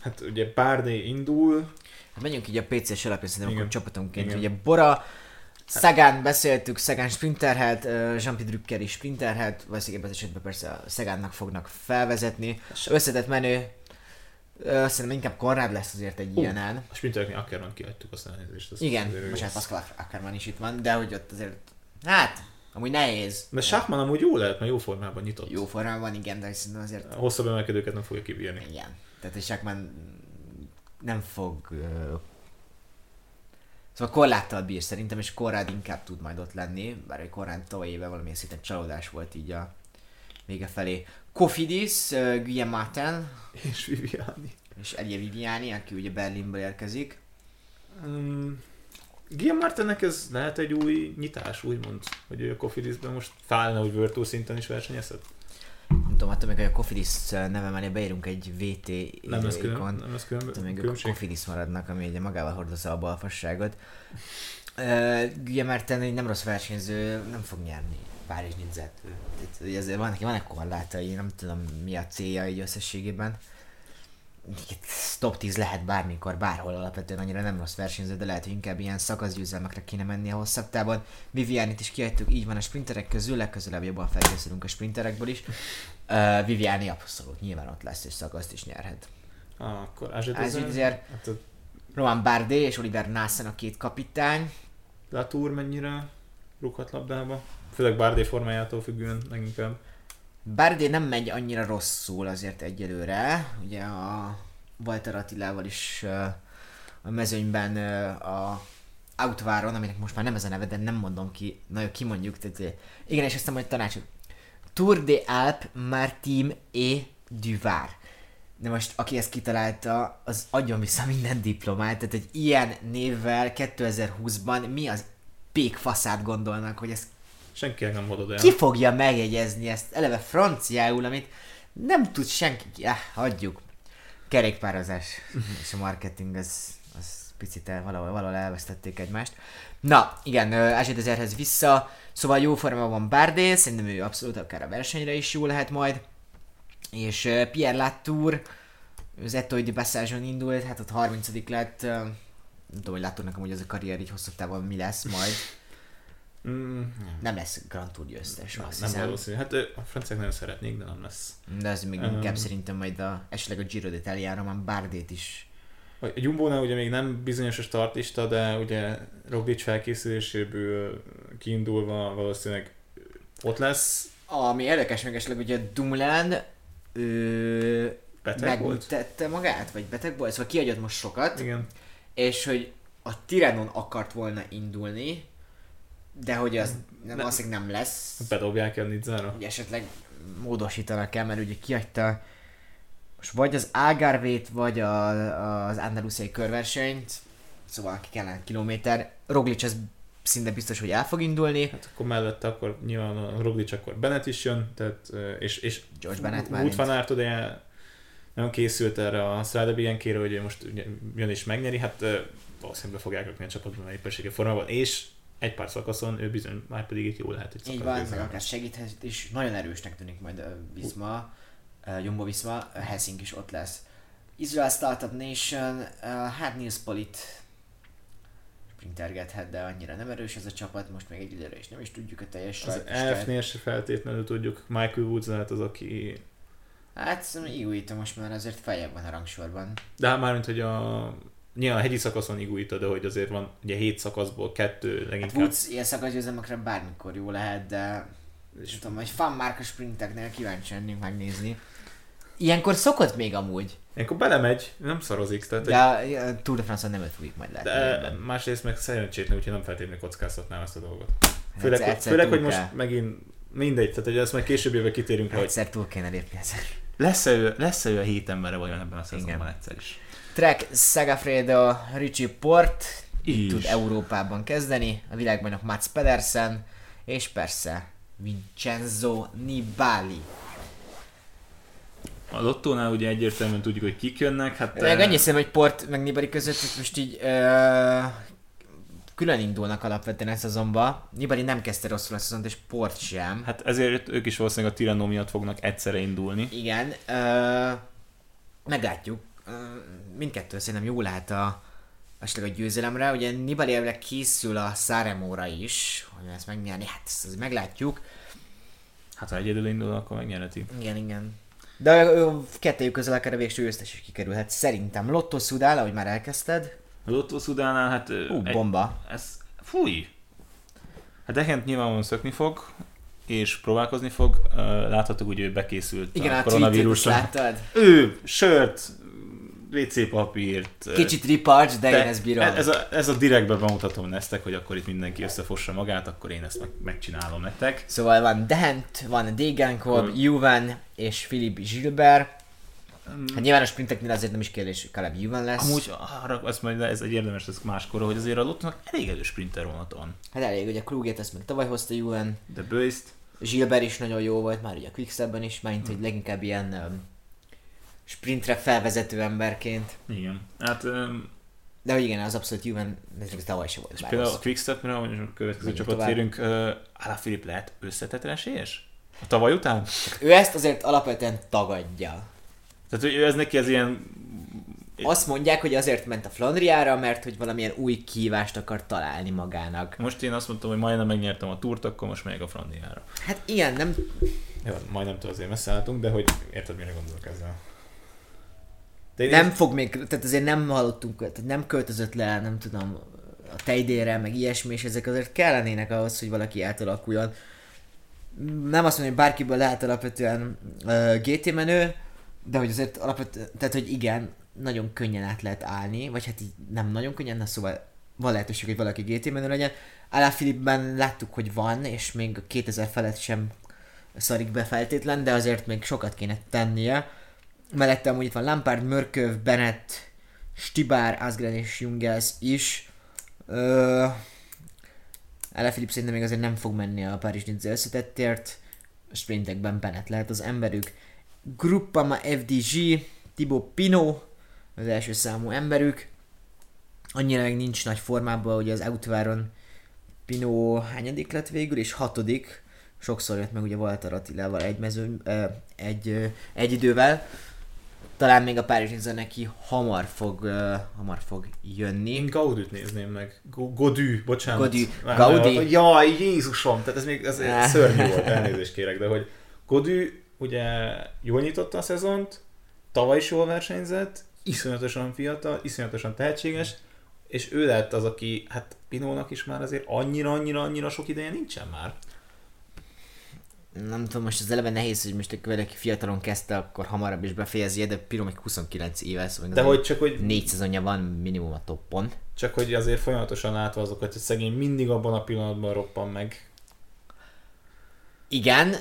hát ugye Bárdé indul, Hát menjünk így a PC-s alapján szerintem akkor csapatonként. Igen. Ugye Bora, Szegán beszéltük, Szegán sprinterhet, Jean-Pierre Drucker is sprinterhet, valószínűleg ebben az esetben persze a Szegánnak fognak felvezetni. Összetett menő, szerintem inkább Konrád lesz azért egy Ú, ilyenen. a sprintereknél Ackerman kihagytuk azt elnézést. azt Igen, most hát Pascal Ackermann is itt van, de hogy ott azért, hát, amúgy nehéz. De Schachmann amúgy jó lehet, mert jó formában nyitott. Jó formában van, igen, de szerintem azért A hosszabb emelkedőket nem fogja kibírni. igen. Tehát és Shackman nem fog... Szóval korláttal bír szerintem, és Korrád inkább tud majd ott lenni, bár egy Korrád tavaly éve valamilyen szinten csalódás volt így a vége felé. Kofidis, Guillaume Martin És Viviani. és Elie Viviani, aki ugye Berlinből érkezik. Um, Guillaume Martinnek ez lehet egy új nyitás, úgymond, hogy ő a Cofidisben most fállna, hogy Virtu szinten is versenyezhet? Nem tudom, attól még, a Kofidis neve mellé beírunk egy VT Nem lesz külön, nem lesz külön, még ők a különbség. Kofidis maradnak, ami ugye magával hordozza a balfasságot. Uh, Guillaume Martin egy nem rossz versenyző, nem fog nyerni Párizs ugye azért van neki vannak korlátai, nem tudom mi a célja így összességében. Top 10 lehet bármikor, bárhol alapvetően annyira nem rossz versenyző, de lehet, hogy inkább ilyen szakaszgyőzelmekre kéne menni a hosszabb távon. Vivianit is kihagytuk, így van a sprinterek közül, legközelebb jobban felkészülünk a sprinterekből is. Uh, Viviani abszolút nyilván ott lesz, és szakaszt is nyerhet. Ah, akkor Ázsiát- Hát a Roman Bardet és Oliver Nassen a két kapitány. Latour mennyire rúghat labdába? Főleg Bardé formájától függően leginkább. Bardet nem megy annyira rosszul azért egyelőre. Ugye a Walter Attilával is a mezőnyben a Outváron, aminek most már nem ez a neve, de nem mondom ki, nagyon kimondjuk. Tehát, igen, és aztán majd tanácsot. Tour de Alpes Martim et du Var. De most, aki ezt kitalálta, az adjon vissza minden diplomát. Tehát egy ilyen névvel 2020-ban mi az pék faszát gondolnak, hogy ezt Senkinek nem mondod el. ki fogja megjegyezni ezt eleve franciául, amit nem tud senki, ki- ah, hagyjuk. Kerékpározás és a marketing, az, az picit el, valahol, valahol elvesztették egymást. Na, igen, Ázsiad ezerhez vissza, szóval jó formában van Bardé, szerintem ő abszolút akár a versenyre is jó lehet majd. És Pierre Latour, az Etoile de Passage-on indult, hát ott 30 lett, nem tudom, hogy Latournak amúgy az a karrier így hosszú távon mi lesz majd. Mm, Nem lesz Grand Tour győztes, azt nem hiszem. valószínű. Hát a franciák nagyon szeretnék, de nem lesz. De ez még Öm. inkább szerintem majd a, esetleg a Giro d'Italiára már Bardét is. A Jumbo-nál ugye még nem bizonyos a startista, de ugye Roglic felkészüléséből kiindulva valószínűleg ott lesz. Ami érdekes meg esetleg ugye Dumoulin ő Beteg volt? megtette magát, vagy beteg volt, szóval kiadott most sokat, Igen. és hogy a Tirenon akart volna indulni, de hogy az nem, Nem. valószínűleg nem lesz, Bedobják el Nidzára. hogy esetleg módosítanak el, mert ugye kiadta most vagy az Algarvét, vagy a, az Andalusiai körversenyt, szóval ki kellene kilométer. Roglic az szinte biztos, hogy el fog indulni. Hát akkor mellette akkor nyilván a Roglic akkor Bennett is jön, tehát, és, és George Bennett már nincs. van Aert ugye nagyon készült erre a Strade hogy most jön és megnyeri, hát valószínűleg be fogják rakni a csapatban a éppensége formában, és egy pár szakaszon ő bizony már pedig itt jól lehet egy Így van, meg akár segíthet is. Nagyon erősnek tűnik majd a Visma, uh, Jumbo Visma, Helsing is ott lesz. Israel Startup Nation, uh, hát Nils Polit sprintergethet, de annyira nem erős ez a csapat, most még egyelőre is nem is tudjuk a teljes Az elfnél se feltétlenül tudjuk, Michael Woods lehet az, aki Hát szerintem Iguita most már azért feljebb van a rangsorban. De hát mármint, hogy a nyilván a hegyi szakaszon Iguita, de hogy azért van ugye hét szakaszból kettő Hát leginkább. Woods ilyen szakaszgyőzelmekre bármikor jó lehet, de és nem tudom, hogy fan márka sprinteknél kíváncsi lennénk megnézni. Ilyenkor szokott még amúgy, Ilyenkor belemegy, nem szarozik, tehát de a, a Tour de France-on nem őt fogjuk majd látni. de ebben. másrészt meg szerencsétlen, úgyhogy nem feltétlenül kockáztatnám ezt a dolgot. Hát Főleg, egyszer- hogy, egyszer főleg hogy most kell. megint mindegy, tehát hogy ezt majd később éve kitérünk rá, hogy Egyszer túl kéne lépni ezen. lesz-e ő, lesz ő a hét emberre vajon ebben a szezonban Igen. egyszer is. Trek Segafredo Richie Port Is. tud Európában kezdeni, a világbajnok Mats Pedersen, és persze Vincenzo Nibali. A lottónál ugye egyértelműen tudjuk, hogy kik jönnek, hát... Meg annyi hiszem, hogy Port meg Nibali között most így ö, külön indulnak alapvetően ezt szezonba. Nibali nem kezdte rosszul a szezont, és Port sem. Hát ezért ők is valószínűleg a Tirano miatt fognak egyszerre indulni. Igen, ö, meglátjuk. Mindkettő szerintem jó lehet a, esetleg a győzelemre. Ugye Nibali elvileg készül a Száremóra is, hogy ezt megnyerni, hát ezt meglátjuk. Hát ha egyedül indul, akkor megnyerheti. Igen, igen. De kettőjük közül akár a végső győztes is kikerülhet. Szerintem Lotto Sudál, ahogy már elkezdted. A Lotto Szudánál, hát... Ú, bomba. Ez... Fúj! Hát Dehent nyilvánvalóan szökni fog, és próbálkozni fog. Láthattuk, hogy ő bekészült Igen, a a koronavírusra. láttad? Ő, sört, WC papírt. Kicsit ripacs, de, de én ezt bírom. Ez a, ez a direktben bemutatom nektek, hogy akkor itt mindenki összefossa magát, akkor én ezt meg, megcsinálom nektek. Szóval van Dehent, van Degenkolb, Akkor- Juven és Philip Gilbert. Hát nyilván a sprinteknél azért nem is kérdés, hogy Caleb Juven lesz. Amúgy arra, azt majd ez egy érdemes ez máskor, hogy azért a Lottónak elég erős sprinter vonat van. Hát elég, ugye Krugét ezt meg tavaly hozta Juven. De Böjzt, Gilbert is nagyon jó volt, már ugye a Quickstepben is, mint hogy leginkább ilyen sprintre felvezető emberként. igen. Hát um, De hogy igen, az abszolút Juven, ez még tavaly se volt bár például a. Quickstep-re, hogy a következő csapat térünk, uh, Alaphilipp lehet összetett esélyes? A tavaly után? Ő ezt azért alapvetően tagadja. Tehát hogy ő ez neki az ilyen Azt mondják, hogy azért ment a Flandriára, mert hogy valamilyen új kívást akar találni magának. Most én azt mondtam, hogy majdnem megnyertem a túrt, akkor most megyek a Flandiára. Hát igen, nem... Jó, majdnem azért messze álltunk, de hogy érted, mire gondolok ezzel. De Nem fog még, tehát azért nem hallottunk, tehát nem költözött le, nem tudom, a tejdére, meg ilyesmi, és ezek azért kellenének ahhoz, hogy valaki átalakuljon. Nem azt mondom, hogy bárkiből lehet alapvetően uh, GT menő, de hogy azért alapvetően, tehát hogy igen, nagyon könnyen át lehet állni, vagy hát így nem nagyon könnyen, na szóval van lehetőség, hogy valaki GT menő legyen. Alaphilippben láttuk, hogy van, és még a 2000 felett sem szarik be feltétlen, de azért még sokat kéne tennie. Mellette amúgy itt van Lampard, Mörköv, Bennett, Stibár, Asgren és Jungels is. Ö... Alaphilipp szerintem még azért nem fog menni a Párizs Nice összetettért. Sprintekben Bennett lehet az emberük. Gruppama FDG, Thibaut Pinot, az első számú emberük. Annyira meg nincs nagy formában, hogy az Outváron Pinot hányadik lett végül, és hatodik. Sokszor jött meg ugye Walter Attilával egy, mező, egy, egy idővel. Talán még a Párizs neki hamar fog, ö, hamar fog jönni. Én Gaudit nézném meg. Go- Godű, bocsánat. Godű. Gaudi? Jaj, Jézusom, tehát ez még ez szörnyű volt, elnézést kérek, de hogy Godű ugye jól nyitotta a szezont, tavaly is jól versenyzett, iszonyatosan fiatal, iszonyatosan tehetséges, és ő lett az, aki, hát Pinónak is már azért annyira, annyira, annyira sok ideje nincsen már. Nem tudom, most az eleve nehéz, hogy most aki valaki fiatalon kezdte, akkor hamarabb is befejezi, de Piro még 29 éves, szóval De hogy csak, hogy négy szezonja van minimum a toppon. Csak hogy azért folyamatosan látva azokat, hogy szegény mindig abban a pillanatban roppan meg. Igen,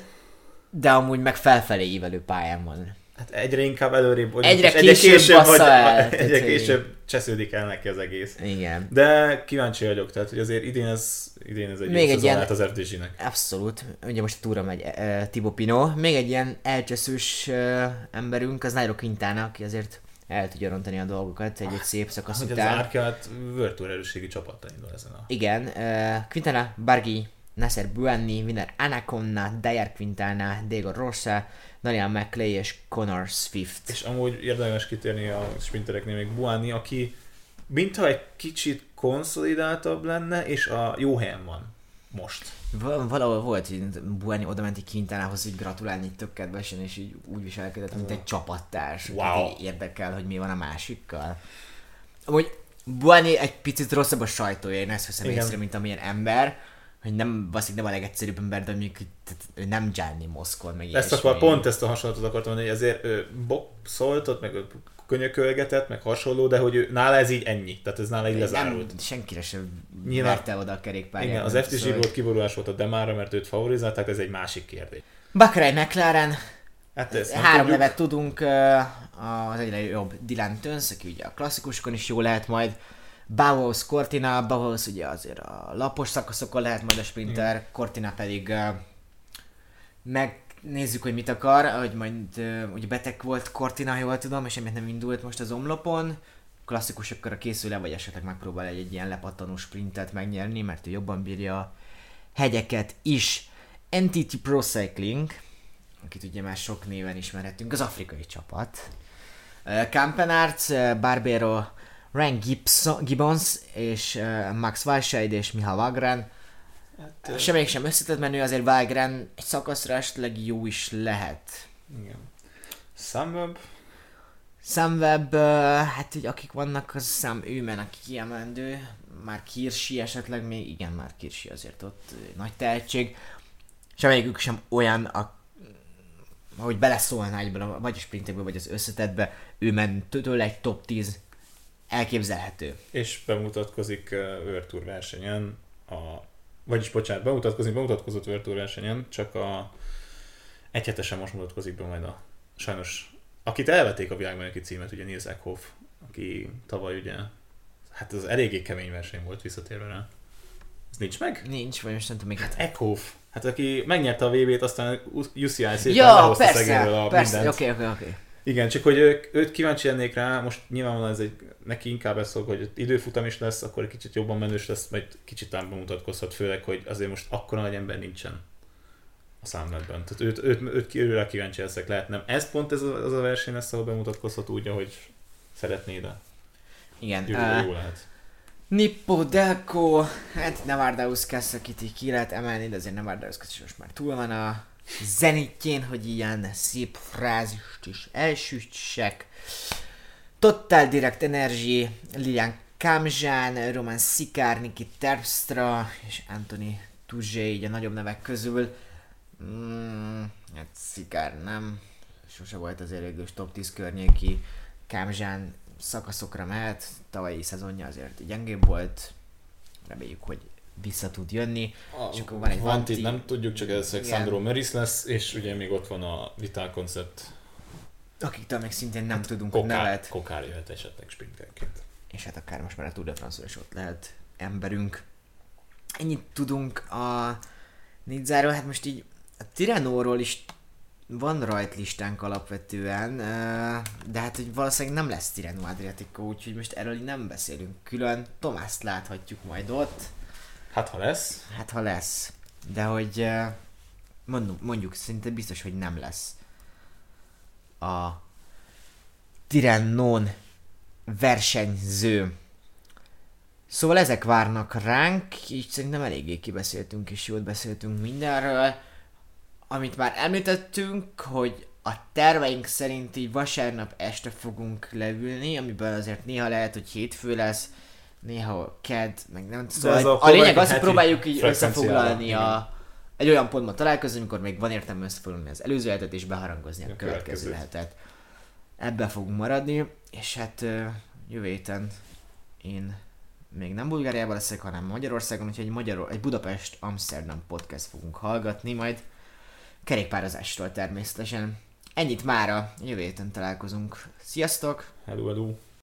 de amúgy meg felfelé ívelő pályán van. Hát egyre inkább előrébb, vagy Egyre és később bassza el, egyre később csesződik el neki az egész. Igen. De kíváncsi vagyok, tehát hogy azért idén ez, idén ez egy Még egy ilyen- az FDG-nek. Abszolút. Ugye most túra megy uh, Thibaut Pinot. Még egy ilyen elcseszős uh, emberünk, az Nairo Quintana, aki azért el tudja rontani a dolgokat egy-egy szép szakasz az után. Árkát World Tour erősségi csapattal indul ezen a... Igen, uh, Quintana, Bargi, Nasser Buanni, Winner Anaconna, Dyer Quintana, Diego Rosa, Daniel McClay és Connor Swift. És amúgy érdemes kitérni a sprintereknél még Buani, aki mintha egy kicsit konszolidáltabb lenne, és a jó helyen van most. Val- valahol volt, hogy Buani oda ment Quintanához, hogy gratulálni így tök kedvesen, és így úgy viselkedett, mint egy csapattárs. Wow. Így érdekel, hogy mi van a másikkal. Amúgy Buani egy picit rosszabb a sajtója, én ezt veszem észre, mint amilyen ember, hogy nem, baszik nem a legegyszerűbb ember, de mondjuk ő nem Gianni Moszkol, meg Ezt akar, pont ezt a hasonlatot akartam mondani, hogy azért ő boxoltott, meg ő könyökölgetett, meg hasonló, de hogy ő, nála ez így ennyi, tehát ez nála így lezárult. Nem, senkire sem Nyilván- verte oda a kerékpárját. Igen, az FTG volt kiborulás volt a Demára, mert őt favorizálták, ez egy másik kérdés. Bakrai McLaren, Hát ezt Három tudjuk. nevet tudunk, az egyre jobb Dylan Töns, aki ugye a klasszikuskon is jó lehet majd, Bauhaus Cortina, Bauhaus ugye azért a lapos szakaszokon lehet majd a sprinter, Cortina pedig ö, megnézzük, hogy mit akar, hogy majd ugye beteg volt Cortina, jól tudom, és emiatt nem indult most az omlopon, klasszikusokkora készül-e, vagy esetleg megpróbál egy, egy ilyen lepattanó sprintet megnyerni, mert ő jobban bírja a hegyeket is. NTT Pro Cycling, akit ugye már sok néven ismerhetünk, az afrikai csapat. Uh, Campenarts, uh, Barbero, Ryan Gibson, Gibbons és uh, Max Walscheid és Miha Wagren. Hát, Semmelyik sem összetett menő, azért Wagren egy szakaszra esetleg jó is lehet. Igen. Sunweb, Sunweb, uh, hát hogy akik vannak, az szám ő men, aki kiemelendő. Már Kirsi esetleg még, igen, már Kirsi azért ott nagy tehetség. Semmelyikük sem olyan, a, hogy beleszólna egyben, a- vagy a sprintekbe, vagy az összetetbe, ő ment tőle egy top 10 elképzelhető. és bemutatkozik uh, World Tour versenyen, a, vagyis bocsánat, bemutatkozik, bemutatkozott World Tour versenyen, csak a egy hetesen most mutatkozik be majd a sajnos, akit elvették a világbajnoki címet, ugye Nils Eckhoff, aki tavaly ugye, hát ez eléggé kemény verseny volt visszatérve rá. Ez nincs meg? Nincs, vagy most nem tudom még. Hát, Eckhoff, hát aki megnyerte a VB-t, aztán UCI szépen ja, lehozta persze, szegényről a persze, mindent. oké, oké, oké. Igen, csak hogy ők, őt kíváncsi lennék rá, most nyilvánvalóan ez egy, neki inkább ez hogy időfutam is lesz, akkor egy kicsit jobban menős lesz, majd kicsit talán bemutatkozhat, főleg, hogy azért most akkora nagy ember nincsen a számletben. Tehát őt, őt, őt, őt őre kíváncsi leszek, lehet nem. Ez pont ez a, az a verseny lesz, ahol bemutatkozhat úgy, ahogy szeretné, de Igen. jövőre Uh, jó lehet. Nippo Delco, hát Nevardauskas, akit így ki lehet emelni, de azért Nevardauskas is most már túl van a zenitjén, hogy ilyen szép frázist is elsütsek. Total Direct Energy, Lilian Kamzsán, Roman Szikár, Niki Terpstra és Anthony Tuzsé, így a nagyobb nevek közül. Mm, hát Szikár nem, sose volt az erőgős top 10 környéki. Kamzsán szakaszokra mehet, tavalyi szezonja azért gyengébb volt. Reméljük, hogy vissza tud jönni. A És akkor van egy Vantit Vanti- nem tudjuk, csak ez. Alexandro Meris lesz, és ugye még ott van a Vital Concept Akiktől még szintén nem tudunk Kokár, nevet. Kokár jöhet esetleg sprinterként. és hát akár most már a Tour de France is ott lehet emberünk. Ennyit tudunk a Nidzáról, hát most így a Tirenóról is van rajtlistánk alapvetően, ö, de hát hogy valószínűleg nem lesz Tireno Adriatico, úgyhogy most erről nem beszélünk külön. Tomászt láthatjuk majd ott, Hát ha lesz, hát ha lesz. De hogy ö, mondjuk, mondjuk szinte biztos, hogy nem lesz a Tirennon versenyző. Szóval ezek várnak ránk, így szerintem eléggé kibeszéltünk és jót beszéltünk mindenről. Amit már említettünk, hogy a terveink szerint így vasárnap este fogunk leülni, amiben azért néha lehet, hogy hétfő lesz, néha ked, meg nem szóval ez a a, lényeg az, hogy próbáljuk így összefoglalni igen. a, egy olyan pontban találkozni, amikor még van értelme összefoglalni az előző hetet és beharangozni a, A következő következőt. hetet. Ebbe fogunk maradni, és hát jövő héten én még nem Bulgáriában leszek, hanem Magyarországon, úgyhogy egy, Magyar, egy Budapest-Amsterdam podcast fogunk hallgatni, majd kerékpározásról természetesen. Ennyit mára, jövő héten találkozunk. Sziasztok! hello, hello.